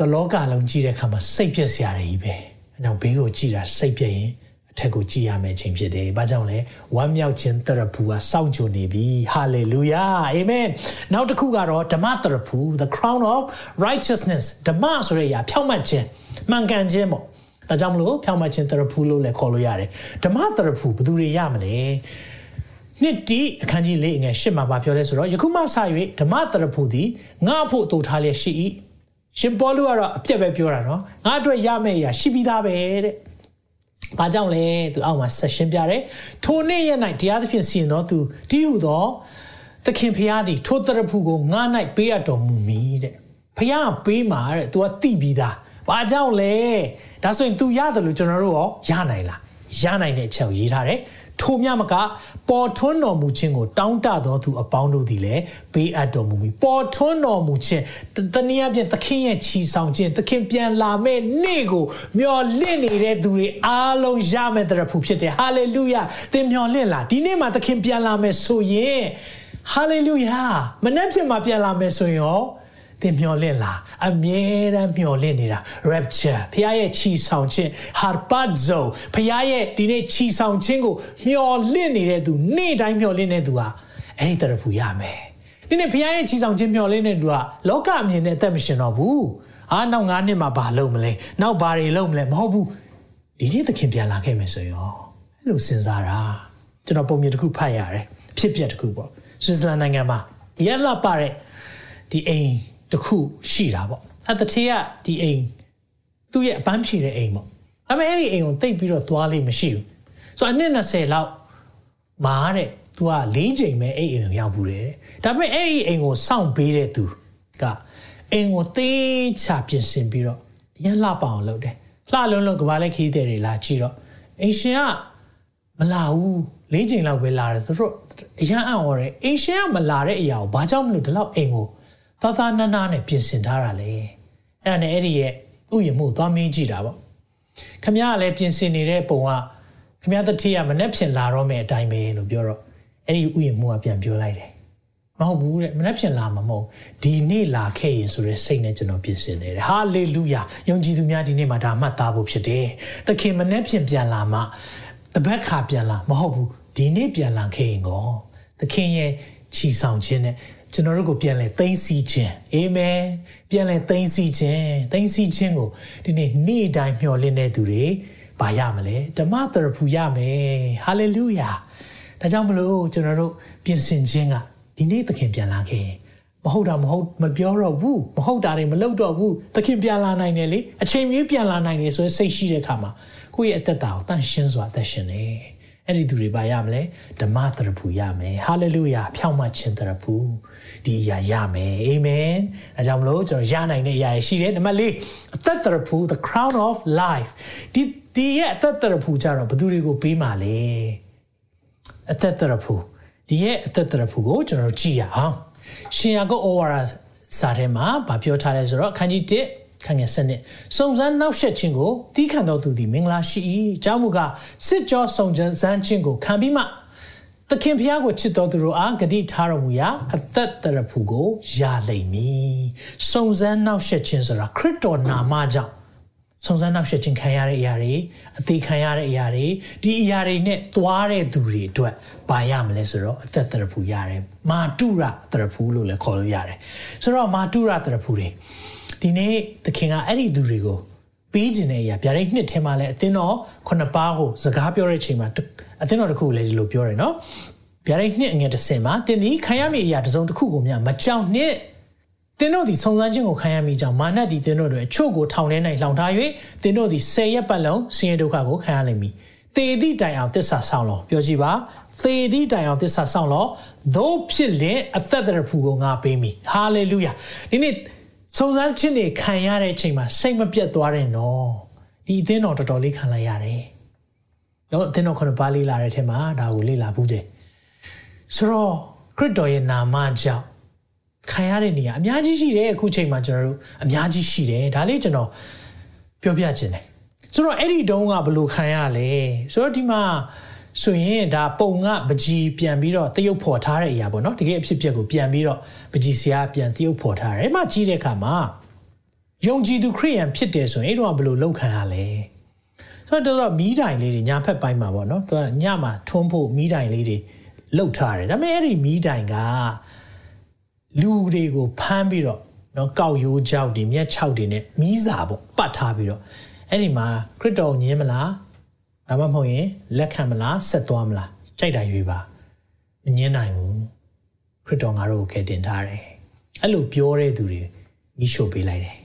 တလောကလုံးကြီးတဲ့အခါမှာစိတ်ပြက်စရာတွေကြီးပဲ။အဲကြောင့်ဘေးကိုကြည်တာစိတ်ပြည့်ရင်အထက်ကိုကြည်ရမယ့်ချိန်ဖြစ်တယ်။ဘာကြောင့်လဲဝမ်းမြောက်ခြင်းတရဖူကစောင့်ကြိုနေပြီ။ hallelujah amen နောက်တစ်ခုကတော့ဓမ္မတရဖူ the crown of righteousness ဓမ္မဆိုတဲ့အရာဖြောင့်မတ်ခြင်းမှန်ကန်ခြင်းပေါ့ဒါကြောင့်မလို့ဖြောင့်မခြင်းတရဖူလို့လည်းခေါ်လို့ရတယ်ဓမ္မတရဖူဘယ်သူတွေရမလဲနှစ်တီအခန်းကြီးလေးငယ်ရှစ်မှာပြောလဲဆိုတော့ယခုမှစ၍ဓမ္မတရဖူသည်ငါ့ဖို့တူထားလျက်ရှိ၏ ရှင်ပေါလုကတော့အပြက်ပဲပြောတာနော်ငါအတွက်ရမယ့်အရာရှိပြီးသားပဲတဲ့။ဘာကြောင့်လဲသူအောက်မှာဆက်ရှင်းပြတယ်။ထိုနေ့ရက်၌တရားသဖြင့်စီရင်တော်သူတည်ဟူသောသခင်ဖျားသည်ထိုတရဖူကိုငါ၌ပေးအပ်တော်မူမည်တဲ့။ဖျားပေးမှာတဲ့ तू ကတိပြီးသား။ဘာကြောင့်လဲ။ဒါဆိုရင် तू ရတယ်လို့ကျွန်တော်တို့ရောရနိုင်လား။ရနိုင်တဲ့အချက်ကိုရေးထားတယ်။ ထိုမြမကပေါ်ထွန်းတော်မူခြင်းကိုတောင်းတတော်သူအပေါင်းတို့သည်လည်းပေးအပ်တော်မူပြီပေါ်ထွန်းတော်မူခြင်းတနည်းအားဖြင့်သခင်ရဲ့ချီဆောင်ခြင်းသခင်ပြန်လာမဲ့နေ့ကိုမျှော်လင့်နေတဲ့သူတွေအားလုံးရမယ်တဲ့ဖူဖြစ်တယ်ဟာလေလုယာသင်မျှော်လင့်လားဒီနေ့မှာသခင်ပြန်လာမယ်ဆိုရင်ဟာလေလုယာမနေ့ဖြစ်မှာပြန်လာမယ်ဆိုရင်ရော သင်မျော်လင့်လားအမြဲတမ်းမျော်လင့်နေတာ rapture ဖခင်ရဲ့ချီဆောင်ခြင်း harpazo ဖခင်ရဲ့ဒီနေ့ချီဆောင်ခြင်းကိုမျော်လင့်နေတဲ့သူနေ့တိုင်းမျော်လင့်နေသူဟာအဲ့ဒီတရဖူရမယ်ဒီနေ့ဖခင်ရဲ့ချီဆောင်ခြင်းမျော်လင့်နေသူကလောကအမြင်နဲ့အသက်မရှင်တော့ဘူးအာနောက်9နှစ်မှာဘာလုပ်မလဲနောက်ဘာတွေလုပ်မလဲမဟုတ်ဘူးဒီနေ့သခင်ပြန်လာခဲ့မယ်ဆိုရင်အဲ့လိုစဉ်းစားတာကျွန်တော်ပုံမြင်တစ်ခုဖတ်ရတယ်ဖြစ်ပျက်တစ်ခုပေါ့ဆွစ်ဇာလန်နိုင်ငံမှာရလာပါတဲ့ဒီအိမ် တစ်ခုရှိတာပေါ့အဲ့တထေးကဒီအိမ်သူ့ရဲ့အပန်းဖြေတဲ့အိမ်ပေါ့ဒါပေမဲ့အဲ့ဒီအိမ်ကိုတိတ်ပြီးတော့သွားလိမ့်မရှိဘူးဆိုတော့အနည်း20လောက်မာတဲ့သူက၄ချိန်ပဲအဲ့အိမ်ကိုရောက်ဘူးတယ်ဒါပေမဲ့အဲ့ဒီအိမ်ကိုစောင့်ပေးတဲ့သူကအိမ်ကိုသေးချပြင်ဆင်ပြီးတော့ရလှပအောင်လုပ်တယ်လှလုံးလုံးကဘာလဲခီးတဲ့တွေလာကြည့်တော့အိမ်ရှင်ကမလာဘူး၄ချိန်လောက်ပဲလာတယ်ဆိုတော့အရန်အံ့ဩတယ်အိမ်ရှင်ကမလာတဲ့အရာကိုဘာကြောင့်မလို့ဒီလောက်အိမ်ကို သာသာနာနာနဲ့ပြင်ဆင်ထားတာလေအဲ့ဒါနဲ့အဲ့ဒီရဲ့ဥယျာဉ်မှုသွားမေးကြည့်တာပေါ့ခမရကလည်းပြင်ဆင်နေတဲ့ပုံကခမရတတိယမနဲ့ဖြစ်လာတော့မယ်အတိုင်းပဲလို့ပြောတော့အဲ့ဒီဥယျာဉ်မှုကပြန်ပြောလိုက်တယ်မဟုတ်ဘူးတဲ့မနှက်ဖြစ်လာမှာမဟုတ်ဒီနေ့လာခဲ့ရင်ဆိုရဲစိတ်နဲ့ကျွန်တော်ပြင်ဆင်နေတယ်ဟာလေလုယာယုံကြည်သူများဒီနေ့မှာဒါမှတ်သားဖို့ဖြစ်တယ်သခင်မနှက်ဖြစ်ပြန်လာမှတပတ်ခါပြန်လာမဟုတ်ဘူးဒီနေ့ပြန်လာခဲ့ရင်ကောသခင်ရဲ့ချီဆောင်ခြင်းနဲ့ ကျွန်တော်တို့ကိုပြန်လဲသိမ်းစီခြင်းအာမင်ပြန်လဲသိမ်းစီခြင်းသိမ်းစီခြင်းကိုဒီနေ့နေ့တိုင်းမျှော်လင့်တဲ့သူတွေဘာရမလဲဓမ္မသရဖူရမယ်ဟာလေလုယာဒါကြောင့်မလို့ကျွန်တော်တို့ပြင်ဆင်ခြင်းကဒီနေ့သခင်ပြန်လာခဲ့မဟုတ်တာမဟုတ်မပြောတော့ဘူးမဟုတ်တာတွေမလုပ်တော့ဘူးသခင်ပြန်လာနိုင်တယ်လေအချိန်မျိုးပြန်လာနိုင်တယ်ဆိုရင်စိတ်ရှိတဲ့အခါမှာကိုယ့်ရဲ့အသက်တာကိုတန့်ရှင်းစွာအသက်ရှင်နေအဲ့ဒီသူတွေပါရမလဲဓမ္မသရဖူရမယ်ဟာလေလုယာဖြောင့်မခြင်းသရဖူ ဒီအရာရမယ်အာမင်အဲကြောင့်မလို့ကျွန်တော်ရနိုင်တဲ့အရာရှိတယ်နံပါတ်၄အသက်သရဖူ the crown of life ဒီဒီရဲ့အသက်သရဖူကြတော့ဘယ်သူတွေကိုပေးမှာလဲအသက်သရဖူဒီရဲ့အသက်သရဖူကိုကျွန်တော်ကြည့်ရအောင်ရှင်ယာကုပ်ဩဝါဒစာထဲမှာဗာပြောထားလဲဆိုတော့အခန်းကြီး1ခန်းငယ်စနစ်စုံစမ်းနောက်ဆက်ခြင်းကိုတီးခံတော်သူသည်မင်္ဂလာရှိ၏အကြောင်းမူကားစစ်ကြောစုံစမ်းခြင်းကိုခံပြီးမှ သခင်ဖျားကိုချစ်တော်သူတို့အားဂတိထားတော်မူရာအသက်တရဖူကိုရလိမ့်မည်စုံစမ်းနောက်ဆက်ခြင်းဆိုတာခရစ်တော်နာမကြောင့်စုံစမ်းနောက်ဆက်ခြင်းခံရတဲ့အရာတွေအသေးခံရတဲ့အရာတွေဒီအရာတွေနဲ့သွားတဲ့သူတွေအတွက်ပါရမလဲဆိုတော့အသက်တရဖူရတယ်မာတုရတရဖူလို့လည်းခေါ်လို့ရတယ်ဆိုတော့မာတုရတရဖူတွေဒီနေ့သခင်ကအဲ့ဒီသူတွေကိုပေးခြင်းတဲ့အရာဗျာဒိတ်နှစ်ထဲမှာလည်းအသင်းတော်ခုနှစ်ပါးကိုစကားပြောတဲ့အချိန်မှာ အသင်းတော်တစ်ခုလည်းဒီလိုပြောတယ်နော်ဗျာဒိတ်နှစ်အငယ်တစ်ဆင့်မှာတင်သည်ခံရမည့်အရာတစ်စုံတစ်ခုကိုများမကြောက်နှင့်တင်တို့သည်ဆုံစမ်းခြင်းကိုခံရမိကြောင်းမာနသည်တင်တို့တွေအချို့ကိုထောင်ထဲ၌လှောင်ထား၍တင်တို့သည်ဆယ်ရက်ပတ်လုံးဆင်းရဲဒုက္ခကိုခံရလိမ့်မည်သေသည့်တိုင်အောင်တစ္ဆာဆောင်လောပြောကြည့်ပါသေသည့်တိုင်အောင်တစ္ဆာဆောင်လောသို့ဖြစ်လင်အသက်တရဖူကိုငါပေးမိဟာလေလုယာဒီနေ့စုံစမ်းခြင်းတွေခံရတဲ့အချိန်မှာစိတ်မပြတ်သွားတဲ့နော်ဒီအသင်းတော်တော်တော်လေးခံလိုက်ရတယ် နော်အသင်းတော်ခုနပါလေးလာတဲ့ထဲမှာဒါကိုလေ့လာဘူးတယ်ဆိုတော့ခရစ်တော်ရဲ့နာမကြောင့်ခံရတဲ့နေရာအများကြီးရှိတယ်အခုချိန်မှာကျွန်တော်တို့အများကြီးရှိတယ်ဒါလေးကျွန်တော်ပြောပြခြင်းတယ်ဆိုတော့အဲ့ဒီတုန်းကဘယ်လိုခံရလဲဆိုတော့ဒီမှာဆိုရင်ဒါပုံကပကြီးပြန်ပြီးတော့တရုပ်ဖော်ထားတဲ့အရာပေါ့နော်တကယ်အဖြစ်အပျက်ကိုပြန်ပြီးတော့ပကြီးဆရာပြန်တရုပ်ဖော်ထားတယ်အဲ့မှာကြီးတဲ့အခါမှာယုံကြည်သူခရိယန်ဖြစ်တယ်ဆိုရင်အဲ့တော့ဘယ်လိုလောက်ခံရလဲ ဆိုတော့တော့မီးတိုင်လေးတွေညာဖက်ပိုင်းမှာပေါ့နော်သူကညမှာထွန်းဖို့မီးတိုင်လေးတွေလှုပ်ထားတယ်ဒါပေမဲ့အဲ့ဒီမီးတိုင်ကလူတွေကိုဖမ်းပြီးတော့နော်ကောက်ရိုးကြောက်တွေမျက်ခြောက်တွေနဲ့မီးစာပေါ့ပတ်ထားပြီးတော့အဲ့ဒီမှာခရစ်တော်ညင်းမလားဒါမှမဟုတ်ရင်လက်ခံမလားဆက်သွားမလားကြိုက်တာရွေးပါမညင်းနိုင်ဘူးခရစ်တော်ငါတို့ကိုကယ်တင်ထားတယ်အဲ့လိုပြောတဲ့သူတွေမိရှို့ပေးလိုက်တယ်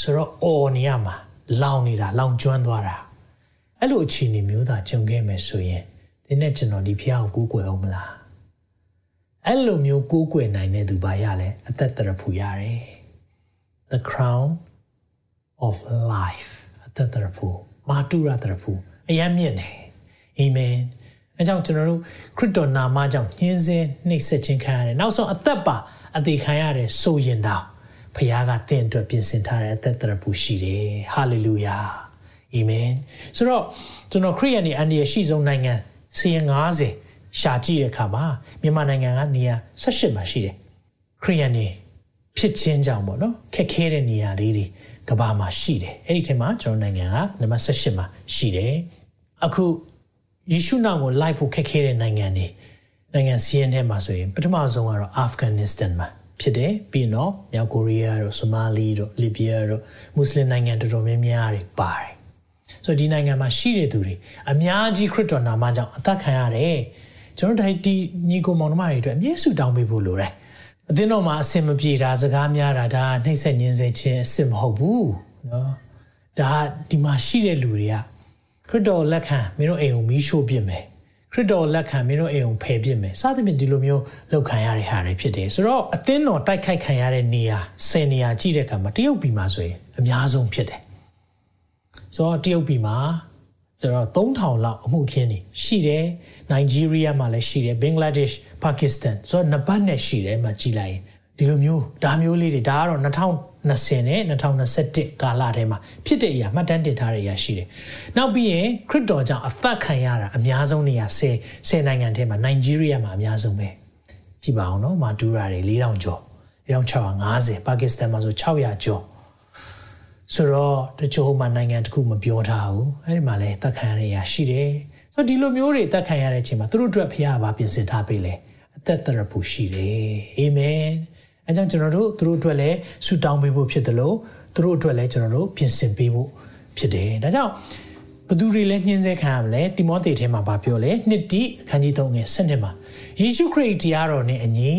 ဆိုတော့အော်နေရမှာလောင်နေတာလောင်ကျွမ်းသွားတာ အဲ့လိုအခြေအနေမျိုးသာကြုံခဲ့မယ်ဆိုရင်ဒီနဲ့ကျွန်တော်ဒီဖျားကိုကိုးကွယ်အောင်မလားအဲ့လိုမျိုးကိုးကွယ်နိုင်တဲ့သူပါရလဲအသက်တရဖူရတယ် the crown of life အသက်တရဖူမာတုရတရဖူအယမ်းမြင့်တယ်အာမင်အဲကြောင့်ကျွန်တော်တို့ခရစ်တော်နာမကြောင့်ညှင်းဆဲနှိပ်စက်ခြင်းခံရတယ်နောက်ဆုံးအသက်ပါအသေးခံရတယ်ဆိုရင်တော့ဖခင်ကတင့်အတွက်ပြင်ဆင်ထားတဲ့အသက်တရဖူရှိတယ်ဟာလေလုယာ အာမင်ဆိုတော့ကျွန်တော်ခရိယန်နေအန်ဒီရရှိဆုံးနိုင်ငံစီရင်90ရှာကြည့်တဲ့အခါမှာမြန်မာနိုင်ငံကနေရာ18မှာရှိတယ်ခရိယန်နေဖြစ်ချင်းကြောင့်ပေါ့နော်ခက်ခဲတဲ့နေရာလေးတွေကဘာမှာရှိတယ်အဲ့ဒီထဲမှာကျွန်တော်နိုင်ငံကနံပါတ်18မှာရှိတယ်အခုယေရှုနောက်ကိုလိုက်ဖို့ခက်ခဲတဲ့နိုင်ငံတွေနိုင်ငံစီးရင်ထဲမှာဆိုရင်ပထမဆုံးကတော့အာဖဂန်နစ္စတန်မှာဖြစ်တယ်ပြီးတော့မြောက်ကိုရီးယားတို့ဆိုမာလီတို့လီဘီယာတို့မွတ်စလင်နိုင်ငံတော်တော်များများတွေပါတယ် ဆိုတော့ဒီနိုင်ငံမှာရှိတဲ့သူတွေအများကြီးခရစ်တော်နာမကြောင့်အသက်ခံရတယ်ကျွန်တော်တို့ဒီညီကိုမောင်နှမတွေအတွက်အမြဲဆုတောင်းပေးဖို့လိုတယ်အသင်းတော်မှာအစင်မပြေတာစကားများတာဒါနှိမ့်ဆက်ညင်းစေခြင်းအစင်မဟုတ်ဘူးเนาะဒါဒီမှာရှိတဲ့လူတွေကခရစ်တော်လက်ခံမင်းတို့အိမ်ကိုမီးရှို့ပြစ်မယ်ခရစ်တော်လက်ခံမင်းတို့အိမ်ကိုဖယ်ပြစ်မယ်စသဖြင့်ဒီလိုမျိုးလောက်ခံရတဲ့ဟာတွေဖြစ်တယ်ဆိုတော့အသင်းတော်တိုက်ခိုက်ခံရတဲ့နေရာ10နေရာကြည့်တဲ့အခါမှာတရုတ်ပြည်မှာဆိုရင်အများဆုံးဖြစ်တယ် ဆိုတော့တရုတ်ပြည်မှာဆိုတော့3000လောက်အမှုခင်းနေရှိတယ်နိုင်ဂျီးရီးယားမှာလည်းရှိတယ်ဘင်္ဂလားဒေ့ရှ်ပါကစ္စတန်ဆိုတော့နှစ်ပတ်နဲ့ရှိတယ်မှာကြည်လိုက်ရင်ဒီလိုမျိုးဒါမျိုးလေးတွေဒါကတော့2020နဲ့2021ကာလထဲမှာဖြစ်တဲ့အရာမှတ်တမ်းတင်ထားတဲ့အရာရှိတယ်။နောက်ပြီးရင်ခရစ်တော်ကြောင့်အသက်ခံရတာအများဆုံးနေရာ10 10နိုင်ငံထဲမှာနိုင်ဂျီးရီးယားမှာအများဆုံးပဲ။ကြည့်ပါအောင်နော်မာဒူရာတွေ4000ကျော်4650ပါကစ္စတန်မှာဆို600ကျော် ဆိုတော့တချို့ဟိုမှာနိုင်ငံတခုမပြောထားဘူးအဲ့ဒီမှာလည်းတက်ခံရတဲ့အရာရှိတယ်ဆိုတော့ဒီလိုမျိုးတွေတက်ခံရတဲ့အချိန်မှာသူတို့အတွက်ဖခင်ကဘာပြင်ဆင်ထားပေးလဲအသက်တရဖူရှိတယ်အာမင်အဲကြောင့်ကျွန်တော်တို့သူတို့အတွက်လည်းဆုတောင်းပေးဖို့ဖြစ်တယ်လို့သူတို့အတွက်လည်းကျွန်တော်တို့ပြင်ဆင်ပေးဖို့ဖြစ်တယ်ဒါကြောင့် ဘသူတွေလည်းညှင်းဆဲခံရမလဲတိမောသေထဲမှာဗာပြောလဲနှစ်တိအခန်းကြီး3ငယ်7နှစ်မှာယေရှုခရစ်တရားတော်နှင့်အညီ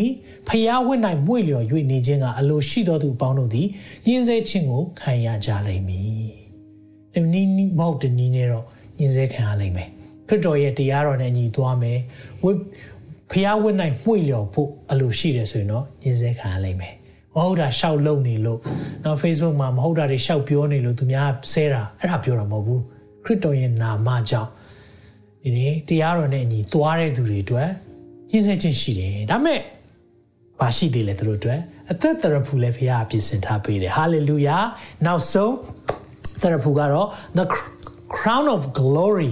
ဖျားဝင့်၌မွေ့လျော်၍နေခြင်းကအလိုရှိသောသူအပေါင်းတို့သည်ညှင်းဆဲခြင်းကိုခံရကြလိမ့်မည်။ဒီနည်းမဟုတ်တဲ့နည်းနဲ့တော့ညှင်းဆဲခံရလိမ့်မယ်။ခရစ်တော်ရဲ့တရားတော်နဲ့အညီသွားမယ်။ဝိဖျားဝင့်၌မွေ့လျော်ဖို့အလိုရှိတယ်ဆိုရင်တော့ညှင်းဆဲခံရလိမ့်မယ်။မဟုတ်တာရှောက်လုံနေလို့နော် Facebook မှာမဟုတ်တာတွေရှောက်ပြောနေလို့သူများဆဲတာအဲ့ဒါပြောတာမဟုတ်ဘူး။ ခရစ်တော်ရဲ့နာမကြောင့်ဒီနေ့တရားတော်နဲ့အညီသွားတဲ့သူတွေအတွက်ညှင်းဆဲခြင်းရှိတယ်ဒါမဲ့ဘာရှိသေးလဲသူတို့အတွက်အသက်တရဖူလည်းဖခင်ပြင်ဆင်ထားပေးတယ်ဟာလေလုယာနောက်ဆုံးတရဖူကတော့ the crown of glory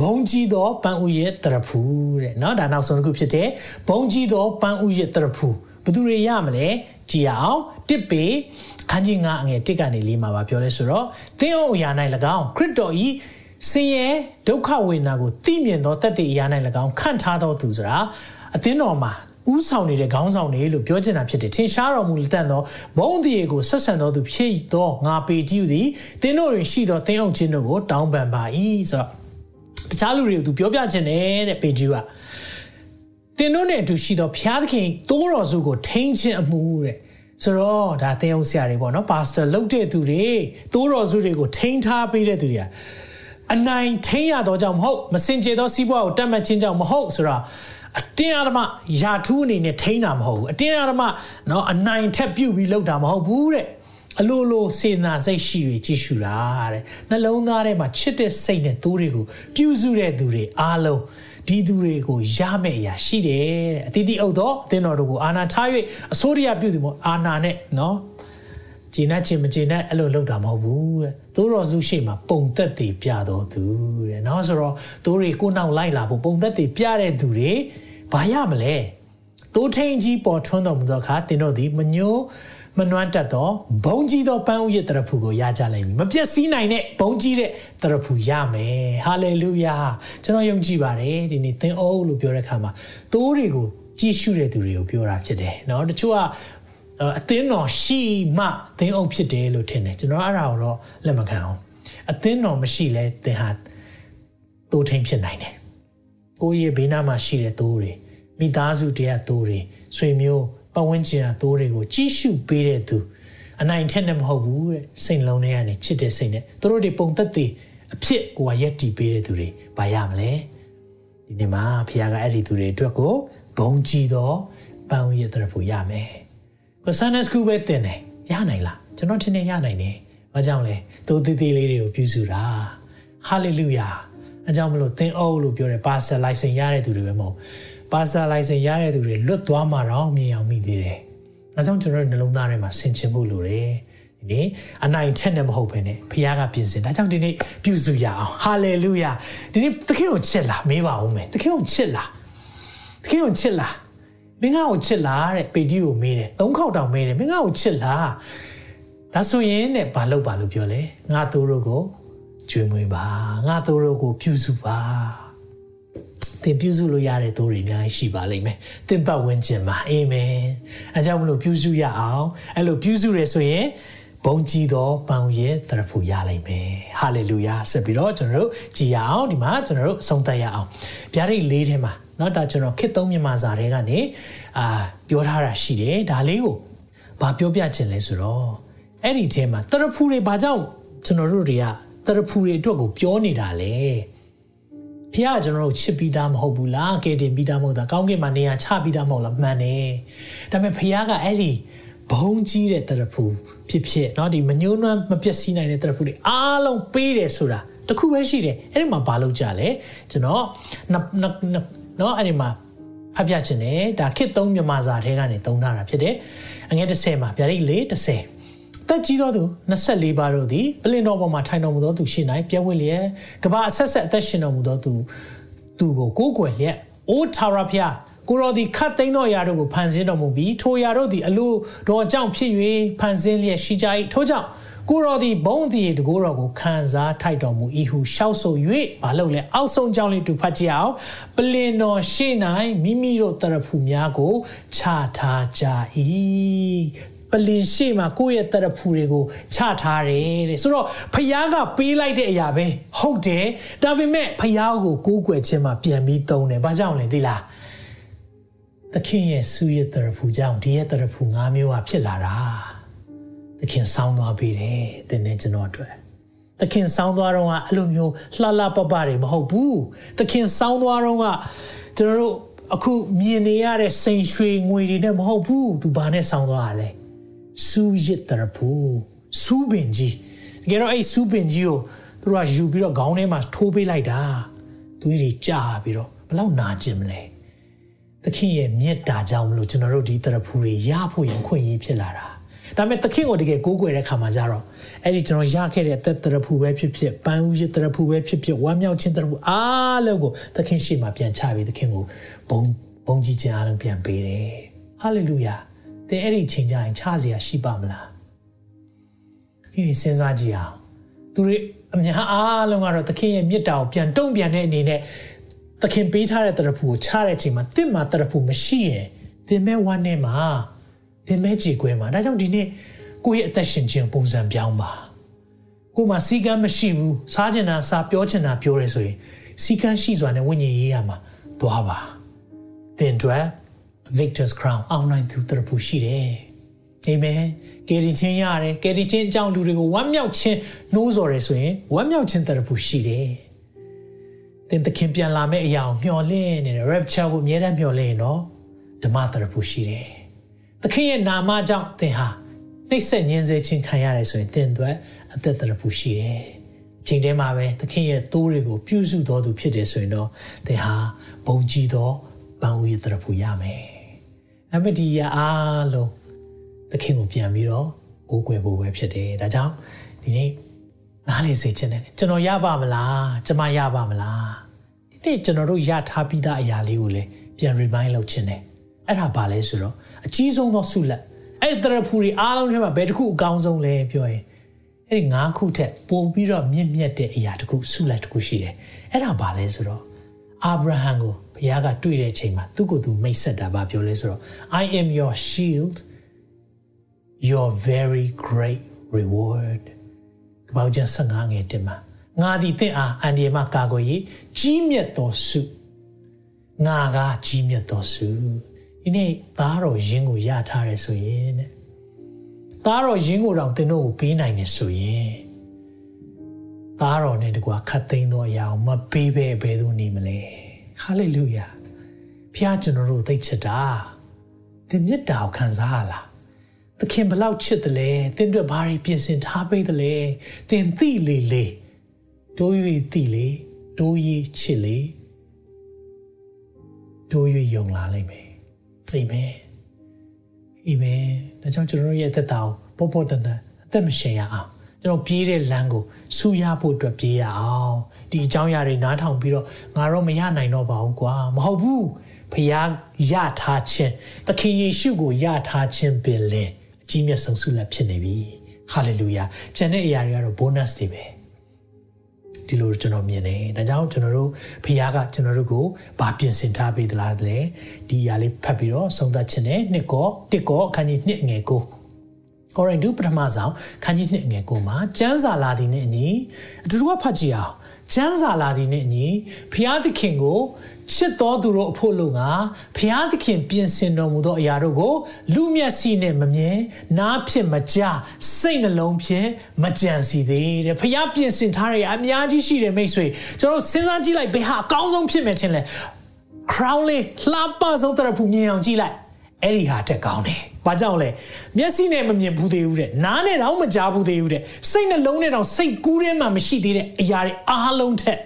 ဘုံကြီးသောပန်းဥရဲ့တရဖူတဲ့เนาะဒါနောက်ဆုံးတစ်ခုဖြစ်တဲ့ဘုံကြီးသောပန်းဥရဲ့တရဖူဘယ်သူတွေရမလဲကြည်အောင်တစ်ပေ ခန်းကြီးငါအငယ်တစ်ကနေလေးမှာပါပြောလဲဆိုတော့သင်အောင်အရာ၌၎င်းခရစ်တော်ဤဆင်းရဲဒုက္ခဝေဒနာကိုသိမြင်သောတသက်အရာ၌၎င်းခံထားသောသူဆိုတာအသင်းတော်မှာဥဆောင်နေတဲ့ခေါင်းဆောင်တွေလို့ပြောချင်တာဖြစ်တယ်ထင်ရှားတော်မူတတ်သောဘုံတည်းကိုဆက်ဆံတော်သူဖြစ်သောငါပေကြီးသည်သင်တို့တွင်ရှိသောသင်အုပ်ချင်းတို့ကိုတောင်းပန်ပါ၏ဆိုတော့တခြားလူတွေကိုသူပြောပြချင်တယ်တဲ့ပေကြီးကသင်တို့နဲ့အတူရှိသောဘုရားသခင်တိုးတော်စုကိုထိန်းခြင်းအမှုတဲ့ ဆိုတော့ဒါသင်အောင်ဆရာတွေပေါ့နော်ပါစတာလုပ်တဲ့သူတွေတိုးတော်စုတွေကိုထိန်းထားပေးတဲ့သူတွေကအနိုင်ထိန်းရတော့ကြောင့်မဟုတ်မစင်ကြယ်သောစီးပွားကိုတတ်မှတ်ခြင်းကြောင့်မဟုတ်ဆိုတော့အတင်းအဓမ္မယာထူးအနေနဲ့ထိန်းတာမဟုတ်ဘူးအတင်းအဓမ္မเนาะအနိုင်ထက်ပြုတ်ပြီးလုပ်တာမဟုတ်ဘူးတဲ့အလိုလိုစေနာစိတ်ရှိတွေကြည့်ရှုတာတဲ့နှလုံးသားထဲမှာချစ်တဲ့စိတ်နဲ့သိုးတွေကိုပြုစုတဲ့သူတွေအားလုံး ဒီသူတွေကိုရမယ့်အရာရှိတယ်တဲ့အတီးတီအုပ်တော့အသင်းတော်တို့ကိုအာဏာထား၍အစိုးရပြုသူမို့အာဏာနဲ့နော်ဂျင်းနဲ့ချင်းမဂျင်းနဲ့အဲ့လိုလုပ်တာမဟုတ်ဘူးတဲ့သိုးတော်စုရှိမှာပုံသက်တွေပြတော်သူတဲ့နော်ဆိုတော့သိုးတွေကိုနောက်လိုက်လာဖို့ပုံသက်တွေပြတဲ့သူတွေဘာရမလဲသိုးထိန်ကြီးပေါ်ထွန်းတော်မူသောအခါသင်တို့သည်မညို့ မနှွမ်းတတ်သောဘုံကြီးသောပန်းဥယျတရဖူကိုရကြလိမ့်မည်မပြည့်စည်နိုင်တဲ့ဘုံကြီးတဲ့တရဖူရမယ်ဟာလေလုယာကျွန်တော်ယုံကြည်ပါတယ်ဒီနေ့သင်အိုးလို့ပြောတဲ့အခါမှာသိုးတွေကိုကြည့်ရှုတဲ့သူတွေကိုပြောတာဖြစ်တယ်เนาะတချို့ကအသင်းတော်ရှိမှအသင်းအုပ်ဖြစ်တယ်လို့ထင်တယ်ကျွန်တော်အဲ့ဒါကိုတော့လက်မခံအောင် အသင်းတော်မရှိလဲသင်ဟာတိုးထိန်ဖြစ်နိုင်တယ်ကိုယ့်ရဲ့ဘေးနားမှာရှိတဲ့တိုးတွေမိသားစုတွေကတိုးတွေဆွေမျိုး ပတ်ဝန်းကျင်ကတိုးတွေကိုကြီးစုပေးတဲ့သူအနိုင်ထက်နဲ့မဟုတ်ဘူးတဲ့စိတ်လုံးထဲကနေချစ်တဲ့စိတ်နဲ့သူတို့တွေပုံသက်သေအဖြစ်ကိုကရက်တီပေးတဲ့သူတွေဘာရမလဲဒီနေ့မှာဖခင်ကအဲ့ဒီသူတွေအတွက်ကိုဘုံကြည်သောပန်းရတဲ့ဖို့ရမယ်ကိုဆန်နက်စကူပဲတင်တယ်ရနိုင်လားကျွန်တော်ထင်နေရနိုင်တယ်ဘာကြောင့်လဲသူသေးသေးလေးတွေကိုပြုစုတာဟာလေလုယာအကြောင်းမလို့သင်အုပ်လို့ပြောတယ်ပါဆာလိုင်စင်ရတဲ့သူတွေပဲမဟုတ် ပါဆာလိုင်စင်ရတဲ့သူတွေလွတ်သွားမှတော့မြင်အောင်မိသေးတယ်အဲကြောင့်ကျွန်တော်နှလုံးသားထဲမှာဆင်ခြင်ဖို့လိုတယ်ဒီနေ့အနိုင်ထက်နဲ့မဟုတ်ဘဲနဲ့ဖခင်ကပြင်ဆင်ဒါကြောင့်ဒီနေ့ပြုစုရအောင်ဟာလေလုယာဒီနေ့သခင်ကိုချစ်လားမေးပါဦးမယ်သခင်ကိုချစ်လားသခင်ကိုချစ်လားမင်းငါ့ကိုချစ်လားတဲ့ပေတီကိုမေးတယ်သုံးခေါက်တောင်မေးတယ်မင်းငါ့ကိုချစ်လားဒါဆိုရင်တဲ့ဘာလုပ်ပါလို့ပြောလဲငါသူတို့ကိုကျွေးမွေးပါငါသူတို့ကိုပြုစုပါ သင်ပြုစုလို့ရတဲ့သူတွေအများကြီးရှိပါလိမ့်မယ်သင်ပတ်ဝန်းကျင်မှာအာမင်အဲကြောင့်မလို့ပြုစုရအောင်အဲ့လိုပြုစုရဆိုရင်ဘုံကြည်သောပန်ရဲ့တရဖူရလိမ့်မယ်ဟာလေလုယာဆက်ပြီးတော့ကျွန်တော်တို့ကြည်ရအောင်ဒီမှာကျွန်တော်တို့အဆုံးသတ်ရအောင်ဗျာဒိတ်လေးထဲမှာเนาะဒါကျွန်တော်ခေတ်သုံးမြန်မာစာတွေကနေအာပြောထားတာရှိတယ်ဒါလေးကိုဘာပြောပြချင်လဲဆိုတော့အဲ့ဒီထဲမှာတရဖူတွေဘာကြောင့်ကျွန်တော်တို့တွေကတရဖူတွေအတွက်ကိုပြောနေတာလေ ဖះကျွန်တော်တို့ချစ်ပြီးသားမဟုတ်ဘူးလားကဲတင်ပြီးသားမဟုတ်တာကောင်းကင်မှာနေရာချပြီးသားမဟုတ်လားမှန်တယ်ဒါပေမဲ့ဖះကအဲ့ဒီဘုံကြီးတဲ့တရဖူဖြစ်ဖြစ်เนาะဒီမညှိုးနွမ်းမပျက်စီးနိုင်တဲ့တရဖူတွေအားလုံးပေးတယ်ဆိုတာတခုပဲရှိတယ်အဲ့ဒီမှာဘာလုပ်ကြလဲကျွန်တော်เนาะအဲ့ဒီမှာဖတ်ပြချင်တယ်ဒါခစ်သုံးမြန်မာစာထဲကနေသုံးထားတာဖြစ်တယ်အငယ်30မှာဗျာဒိတ်၄30 တက်ကြီးသောသူ24ပါးတို့သည်ပလင်တော်ပေါ်မှာထိုင်တော်မူသောသူရှိ၌ပြည့်ဝလျက်ကဘာအဆက်ဆက်အသက်ရှင်တော်မူသောသူသူကိုကိုးကွယ်လျက်အိုထာရဖျားကိုရောသည်ခတ်သိမ်းသောအရာတို့ကိုဖန်ဆင်းတော်မူပြီးထိုအရာတို့သည်အလိုတော်ကြောင့်ဖြစ်၍ဖန်ဆင်းလျက်ရှိကြ၏ထို့ကြောင့်ကိုရောသည်ဘုံသည်တကိုးတော်ကိုခံစားထိုက်တော်မူ၏ဟုရှောက်ဆို၍မလုပ်လဲအောက်ဆုံးကြောင်းလေးတူဖတ်ကြည့်အောင်ပလင်တော်ရှေ့၌မိမိတို့တရဖူများကိုချထားကြ၏ ပလင်ရှိမှာကိုယ့်ရဲ့တရဖူတွေကိုချထားတယ်တဲ့ဆိုတော့ဖယားကပေးလိုက်တဲ့အရာပဲဟုတ်တယ်ဒါပေမဲ့ဖယားကိုကိုးကွယ်ခြင်းမှာပြန်ပြီးသုံးတယ်ဘာကြောင့်လဲသိလားသခင်ရဲ့ဆူရဲ့တရဖူကြောင့်ဒီရဲ့တရဖူ၅မျိုးဟာဖြစ်လာတာသခင်ဆောင်းသွားပေးတယ်တင်းနေကျွန်တော်အတွက်သခင်ဆောင်းသွားတော့ကအဲ့လိုမျိုးလှလှပပတွေမဟုတ်ဘူးသခင်ဆောင်းသွားတော့ကကျွန်တော်တို့အခုမြင်နေရတဲ့စိန်ရွှေငွေတွေနဲ့မဟုတ်ဘူးသူဘာနဲ့ဆောင်းသွားရလဲ စူးရစ်တရဖူစူးပင်ကြီးတကယ်တော့အဲ့စူးပင်ကြီးကိုသူတို့ကယူပြီးတော့ခေါင်းထဲမှာထိုးပေးလိုက်တာသူတွေကြာပြီးတော့ဘလောက်နာကျင်မလဲသခင်ရဲ့မေတ္တာကြောင့်မလို့ကျွန်တော်တို့ဒီတရဖူတွေရဖို့ရခွင့်ရဖြစ်လာတာဒါပေမဲ့သခင်ကိုတကယ်ကိုးကွယ်တဲ့ခါမှာကြတော့အဲ့ဒီကျွန်တော်ရခဲ့တဲ့သက်တရဖူပဲဖြစ်ဖြစ်ပန်းဦးရတရဖူပဲဖြစ်ဖြစ်ဝမ်းမြောက်ခြင်းတရဖူအားလုံးကိုသခင်ရှေ့မှာပြန်ချပြီးသခင်ကိုဘုံဘုံကြီးခြင်းအားလုံးပြန်ပေးတယ်ဟာလေလုယာ သင်အဲ့ဒီချိန်ကြရင်ချစရာရှိပါမလားဒီဒီစဉ်းစားကြည့်အောင်သူတွေအများအားလုံးကတော့သခင်ရဲ့မြတ်တာကိုပြန်တုံ့ပြန်တဲ့အနေနဲ့သခင်ပေးထားတဲ့တရဖူကိုချတဲ့ချိန်မှာတင့်မှာတရဖူမရှိရင်သင်မဲ့ဝမ်းနဲ့မှာသင်မဲ့ကြည်ကွဲမှာဒါကြောင့်ဒီနေ့ကိုယ့်ရဲ့အသက်ရှင်ခြင်းပုံစံပြောင်းပါကိုမှစီကံမရှိဘူးစားချင်တာစားပြောချင်တာပြောရဲဆိုရင်စီကံရှိစွာနဲ့ဝိညာဉ်ရေးရမှာသွားပါသင်တို့ Victor's Crown အောင်နိုင်သူတရဖူရှိတယ်အာမင်ကယ်တင်ခြင်းရတယ်ကယ်တင်ခြင်းအကြောင်းလူတွေကိုဝမ်းမြောက်ခြင်းနှိုးဆော်ရဲဆိုရင်ဝမ်းမြောက်ခြင်းတရဖူရှိတယ်သင်သခင်ပြန်လာမယ့်အရာကိုမျှော်လင့်နေတယ် rapture ကိုအမြဲတမ်းမျှော်လင့်ရင်တော့ဓမ္မတရဖူရှိတယ်သခင်ရဲ့နာမကြောင့်သင်ဟာနှိမ့်ဆက်ညင်းစေခြင်းခံရတယ်ဆိုရင်သင်တို့အသက်တရဖူရှိတယ်အချိန်တည်းမှာပဲသခင်ရဲ့တိုးတွေကိုပြုစုတော်သူဖြစ်တယ်ဆိုရင်တော့သင်ဟာဘုံကြီးသောပန်းဦးရတရဖူရမယ် အမဒီရအားလုံးသခင်ကိုပြန်ပြီးတော့ကိုးကွယ်ဖို့ပဲဖြစ်တယ်ဒါကြောင့်ဒီနေ့နားလေစေချင်တယ်ကျွန်တော်ရပါမလားကျွန်မရပါမလားဒီနေ့ကျွန်တော်တို့ရထားပြီးသားအရာလေးကိုလည်းပြန် remind လုပ်ချင်တယ်အဲ့ဒါဘာလဲဆိုတော့အကြီးဆုံးသောဆုလက်အဲ့တရဖူတွေအားလုံးထဲမှာဘယ်တစ်ခုအကောင်းဆုံးလဲပြောရင်အဲ့ဒီ၅ခုထက်ပိုပြီးတော့မြင့်မြတ်တဲ့အရာတစ်ခုဆုလက်တစ်ခုရှိတယ်အဲ့ဒါဘာလဲဆိုတော့အာဗြဟံကို ဘုရားကတွေ့တဲ့အချိန်မှာသူ့ကိုယ်သူမိတ်ဆက်တာဘာပြောလဲဆိုတော့ I am your shield your very great reward ကပောက်ကျန်15ငယ်တင်မှာငါသည်တင့်အားအန်ဒီယမကာကွယ်ရေးကြီးမြတ်သောစုငါကကြီးမြတ်သောစုဒီနေ့သားတော်ရင်းကိုရထားရဲဆိုရင်တဲ့သားတော်ရင်းကိုတော့သင်တို့ကိုပေးနိုင်နေဆိုရင်သားတော်နဲ့တကွာခတ်သိမ်းသောအရာကိုမပေးဘဲဘယ်သူနေမလဲ ဟာလေလုယာဖခင်ကျွန်တော်တို့သိချစ်တာသင်မြတ်တာကိုခံစားရလားသခင်ဘလောက်ချစ်တယ်လဲသင်တို့ဘာတွေပြင်ဆင်ထားပေးတယ်လဲသင်သိလေလေတိုး၍သိလေတိုး၍ချစ်လေတိုး၍ယုံလာလိမ့်မယ်အာမင်အာမင်ဒါကြောင့်ကျွန်တော်တို့ရဲ့အသက်တာကိုပေါ်ပေါ်တန်တန်အသက်မရှင်ရအောင် ကျွန်တော်ပြေးတဲ့လမ်းကိုဆူရဖို့အတွက်ပြေးရအောင်ဒီအကြောင်းအရာတွေနားထောင်ပြီးတော့ငါတော့မရနိုင်တော့ပါဘူးကွာမဟုတ်ဘူးဖခင်ရထားခြင်းသခင်ယေရှုကိုရထားခြင်းပင်လင်အကြီးမြတ်ဆုံးဆုလက်ဖြစ်နေပြီဟာလေလုယာကျန်တဲ့အရာတွေကတော့ bonus တွေပဲဒီလိုကျွန်တော်မြင်တယ်ဒါကြောင့်ကျွန်တော်တို့ဖခင်ကကျွန်တော်တို့ကိုဗာပြင်ဆင်ထားပေးသလားလေဒီအရာလေးဖတ်ပြီးတော့ဆုံးသက်ခြင်းနဲ့နှစ်ကောတစ်ကောအခန်းကြီး2ငယ်ကို ကောရိန္သုပထမဆောင်ခန်းကြီး2ငယ်ကိုမှာကျမ်းစာလာသည်နဲ့အညီအတူတူဖတ်ကြည့်အောင်ကျမ်းစာလာသည်နဲ့အညီဖျားသခင်ကိုချစ်တော်သူတို့အဖို့လုံကဖျားသခင်ပြင်ဆင်တော်မူသောအရာတို့ကိုလူမျက်စိနဲ့မမြင်နားဖြင့်မကြားစိတ်နှလုံးဖြင့်မကြံစီသေးတဲ့ဖျားပြင်ဆင်ထားတဲ့အများကြီးရှိတယ်မိတ်ဆွေကျွန်တော်စဉ်းစားကြည့်လိုက်ဘယ်ဟာအကောင်းဆုံးဖြစ်မယ်ထင်လဲ crown လေးလှပဆုံးတရဖူမြင်အောင်ကြည့်လိုက်အဲ့ဒီဟာတက်ကောင်းတယ်။ ဘာကြောင့်လဲ။မျက်စိနဲ့မမြင်ဘူးသေးဘူးတဲ့။နားနဲ့တော့မကြားဘူးသေးဘူးတဲ့။စိတ်နှလုံးနဲ့တော့စိတ်ကူးထဲမှာမရှိသေးတဲ့အရာတွေအားလုံးထက်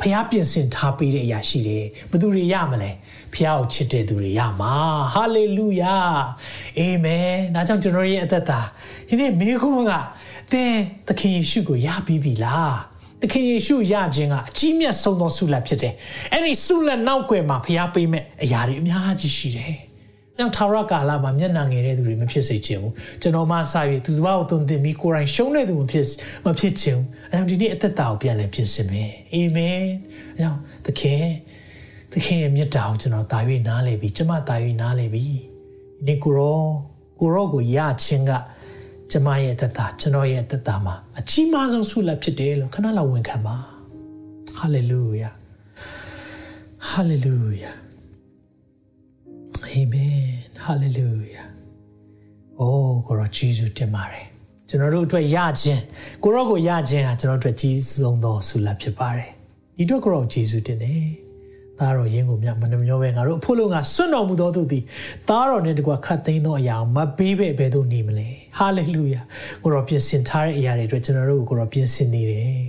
ဖះပြင်ဆင်ထားပေးတဲ့အရာရှိတယ်။ဘယ်သူတွေရမလဲ။ဖះကိုချစ်တဲ့သူတွေရမှာ။ဟာလေလုယာ။အာမင်။ဒါကြောင့်ကျွန်တော်ရဲ့အသက်တာဒီနေ့မိခွန်းကသင်သခင်ယေရှုကိုရပြီးပြီလား။သခင်ယေရှုရခြင်းကအကြီးမြတ်ဆုံးသောဆုလတ်ဖြစ်တယ်။အဲ့ဒီဆုလတ်နောက်ွယ်မှာဖះပေးမဲ့အရာတွေအများကြီးရှိတယ်။ ကြောင့်ထာဝရကာလမှာမျက်နှာငယ်တဲ့သူတွေမဖြစ်စေချင်ဘူးကျွန်တော်မှစပြီးသူတစ်ပါးကိုတုံသင်ပြီးကိုယ်တိုင်ရှုံးတဲ့သူမဖြစ်မဖြစ်ချင်ဘူးအဲကြောင့်ဒီနေ့အသက်တာကိုပြန်လည်ပြင်ဆင်မယ်အာမင်အဲကြောင့်သခင်သခင်ရဲ့မြတ်တာကိုကျွန်တော်တာ၍နားလည်ပြီးကျမတာ၍နားလည်ပြီးဒီနေ့ကိုရောကိုရောကိုရခြင်းကကျမရဲ့သက်တာကျွန်တော်ရဲ့သက်တာမှာအကြီးမားဆုံးဆုလက်ဖြစ်တယ်လို့ခဏလောက်ဝန်ခံပါဟာလေလုယာဟာလေလုယာ အာမင်ဟာလေလုယာအိုးကိုရောဂျေဇုတင်ပါတယ်ကျွန်တော်တို့အတွက်ရခြင်းကိုရောကိုရခြင်းဟာကျွန်တော်တို့အတွက်ကြီးဆုံးသောဆုလဖြစ်ပါတယ်ဒီတော့ကိုရောဂျေဇုတင်တယ်သားတော်ရင်းကိုမြမနှမျောပဲငါတို့အဖို့လုံးကစွန့်တော်မူသောသူသည်သားတော်နဲ့တကွာခတ်သိမ်းသောအရာမပေးပဲဘယ်သို့နေမလဲဟာလေလုယာကိုရောပြင်ဆင်ထားတဲ့အရာတွေအတွက်ကျွန်တော်တို့ကိုကိုရောပြင်ဆင်နေတယ်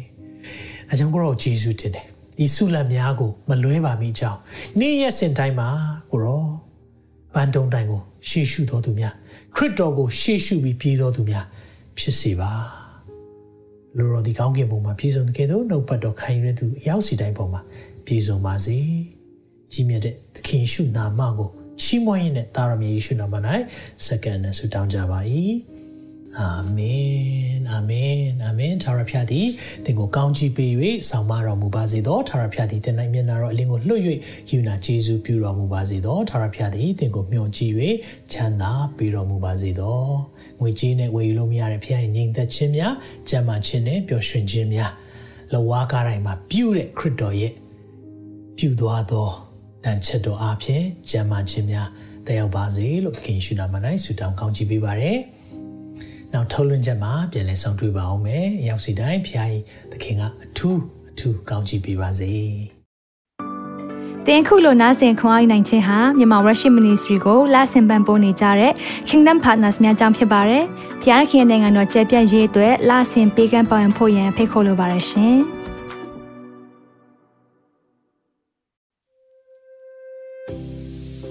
အဲကြောင့်ကိုရောဂျေဇုတင်တယ်ဒီဆုလတ်များကိုမလွဲပါမိကြောင်းနေ့ရက်စဉ်တိုင်းမှာကိုရော ဗန်တုံတိုင်ကိုရှေ့ရှုတော်သူများခရစ်တော်ကိုရှေ့ရှုပြီးပြေးတော်သူများဖြစ်စေပါလူတော်ဒီကောင်းကင်ဘုံမှာပြည့်စုံတဲ့ကဲ့သို့နှုတ်ပတ်တော်ခံရတဲ့သူအရောက်စီတိုင်းပုံမှာပြည့်စုံပါစေကြီးမြတ်တဲ့သခင်ရှုနာမကိုချီးမွမ်းရင်းနဲ့တာရမြေယေရှုနာမ၌စက္ကန့်နဲ့ဆုတောင်းကြပါ၏ အာမင်အာမင်အာမင်ထာဝရဘုရားသည်သင်ကိုကောင်းချီးပေး၍ဆောင်မတော်မူပါစေသောထာဝရဘုရားသည်သင်၌မျက်နာတော်အလင်းကိုလွှတ်၍ယူနာကျေးဇူးပြုတော်မူပါစေသောထာဝရဘုရားသည်သင်ကိုမျှော်ကြည့်၍ချမ်းသာပေးတော်မူပါစေသောငွေကြေးနဲ့ဝယ်ယူလို့မရတဲ့ဘုရားရဲ့ငြိမ်သက်ခြင်းများကြံ့မာခြင်းနဲ့ပျော်ရွှင်ခြင်းများလဝါကားတိုင်းမှာပြုတဲ့ခရစ်တော်ရဲ့ပြုသွားသောတန်ချက်တော်အားဖြင့်ကြံ့မာခြင်းများတက်ရောက်ပါစေလို့သခင်ရှုနာမ၌ဆုတောင်းကောင်းချီးပေးပါရစေ နောက်ထုတ်လွှင့်ချက်မှာပြန်လည်ဆောင်တွေ့ပါအောင်မယ်။ရောက်စီတိုင်းဖခင်သခင်ကအထူးအထူးကောင်းချီးပေးပါစေ။တင်ခုလိုနာဆင်ခွန်အားနိုင်ခြင်းဟာမြန်မာ Worship Ministry ကိုလာဆင်ပန်ပိုးနေကြတဲ့ Kingdom Partners များအကြောင်းဖြစ်ပါတယ်။ဖခင်နိုင်ငံတော်ကျယ်ပြန့်ရေးအတွက်လာဆင်ပေးကမ်းပောင်းဖို့ရန်ဖိတ်ခေါ်လိုပါတယ်ရှင်။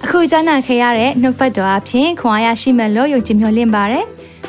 အခုကြားနာခဲ့ရတဲ့နှုတ်ပတ်တော်အဖြစ်ခွန်အားရရှိမဲ့လို့ယုံကြည်မျှော်လင့်ပါတယ်။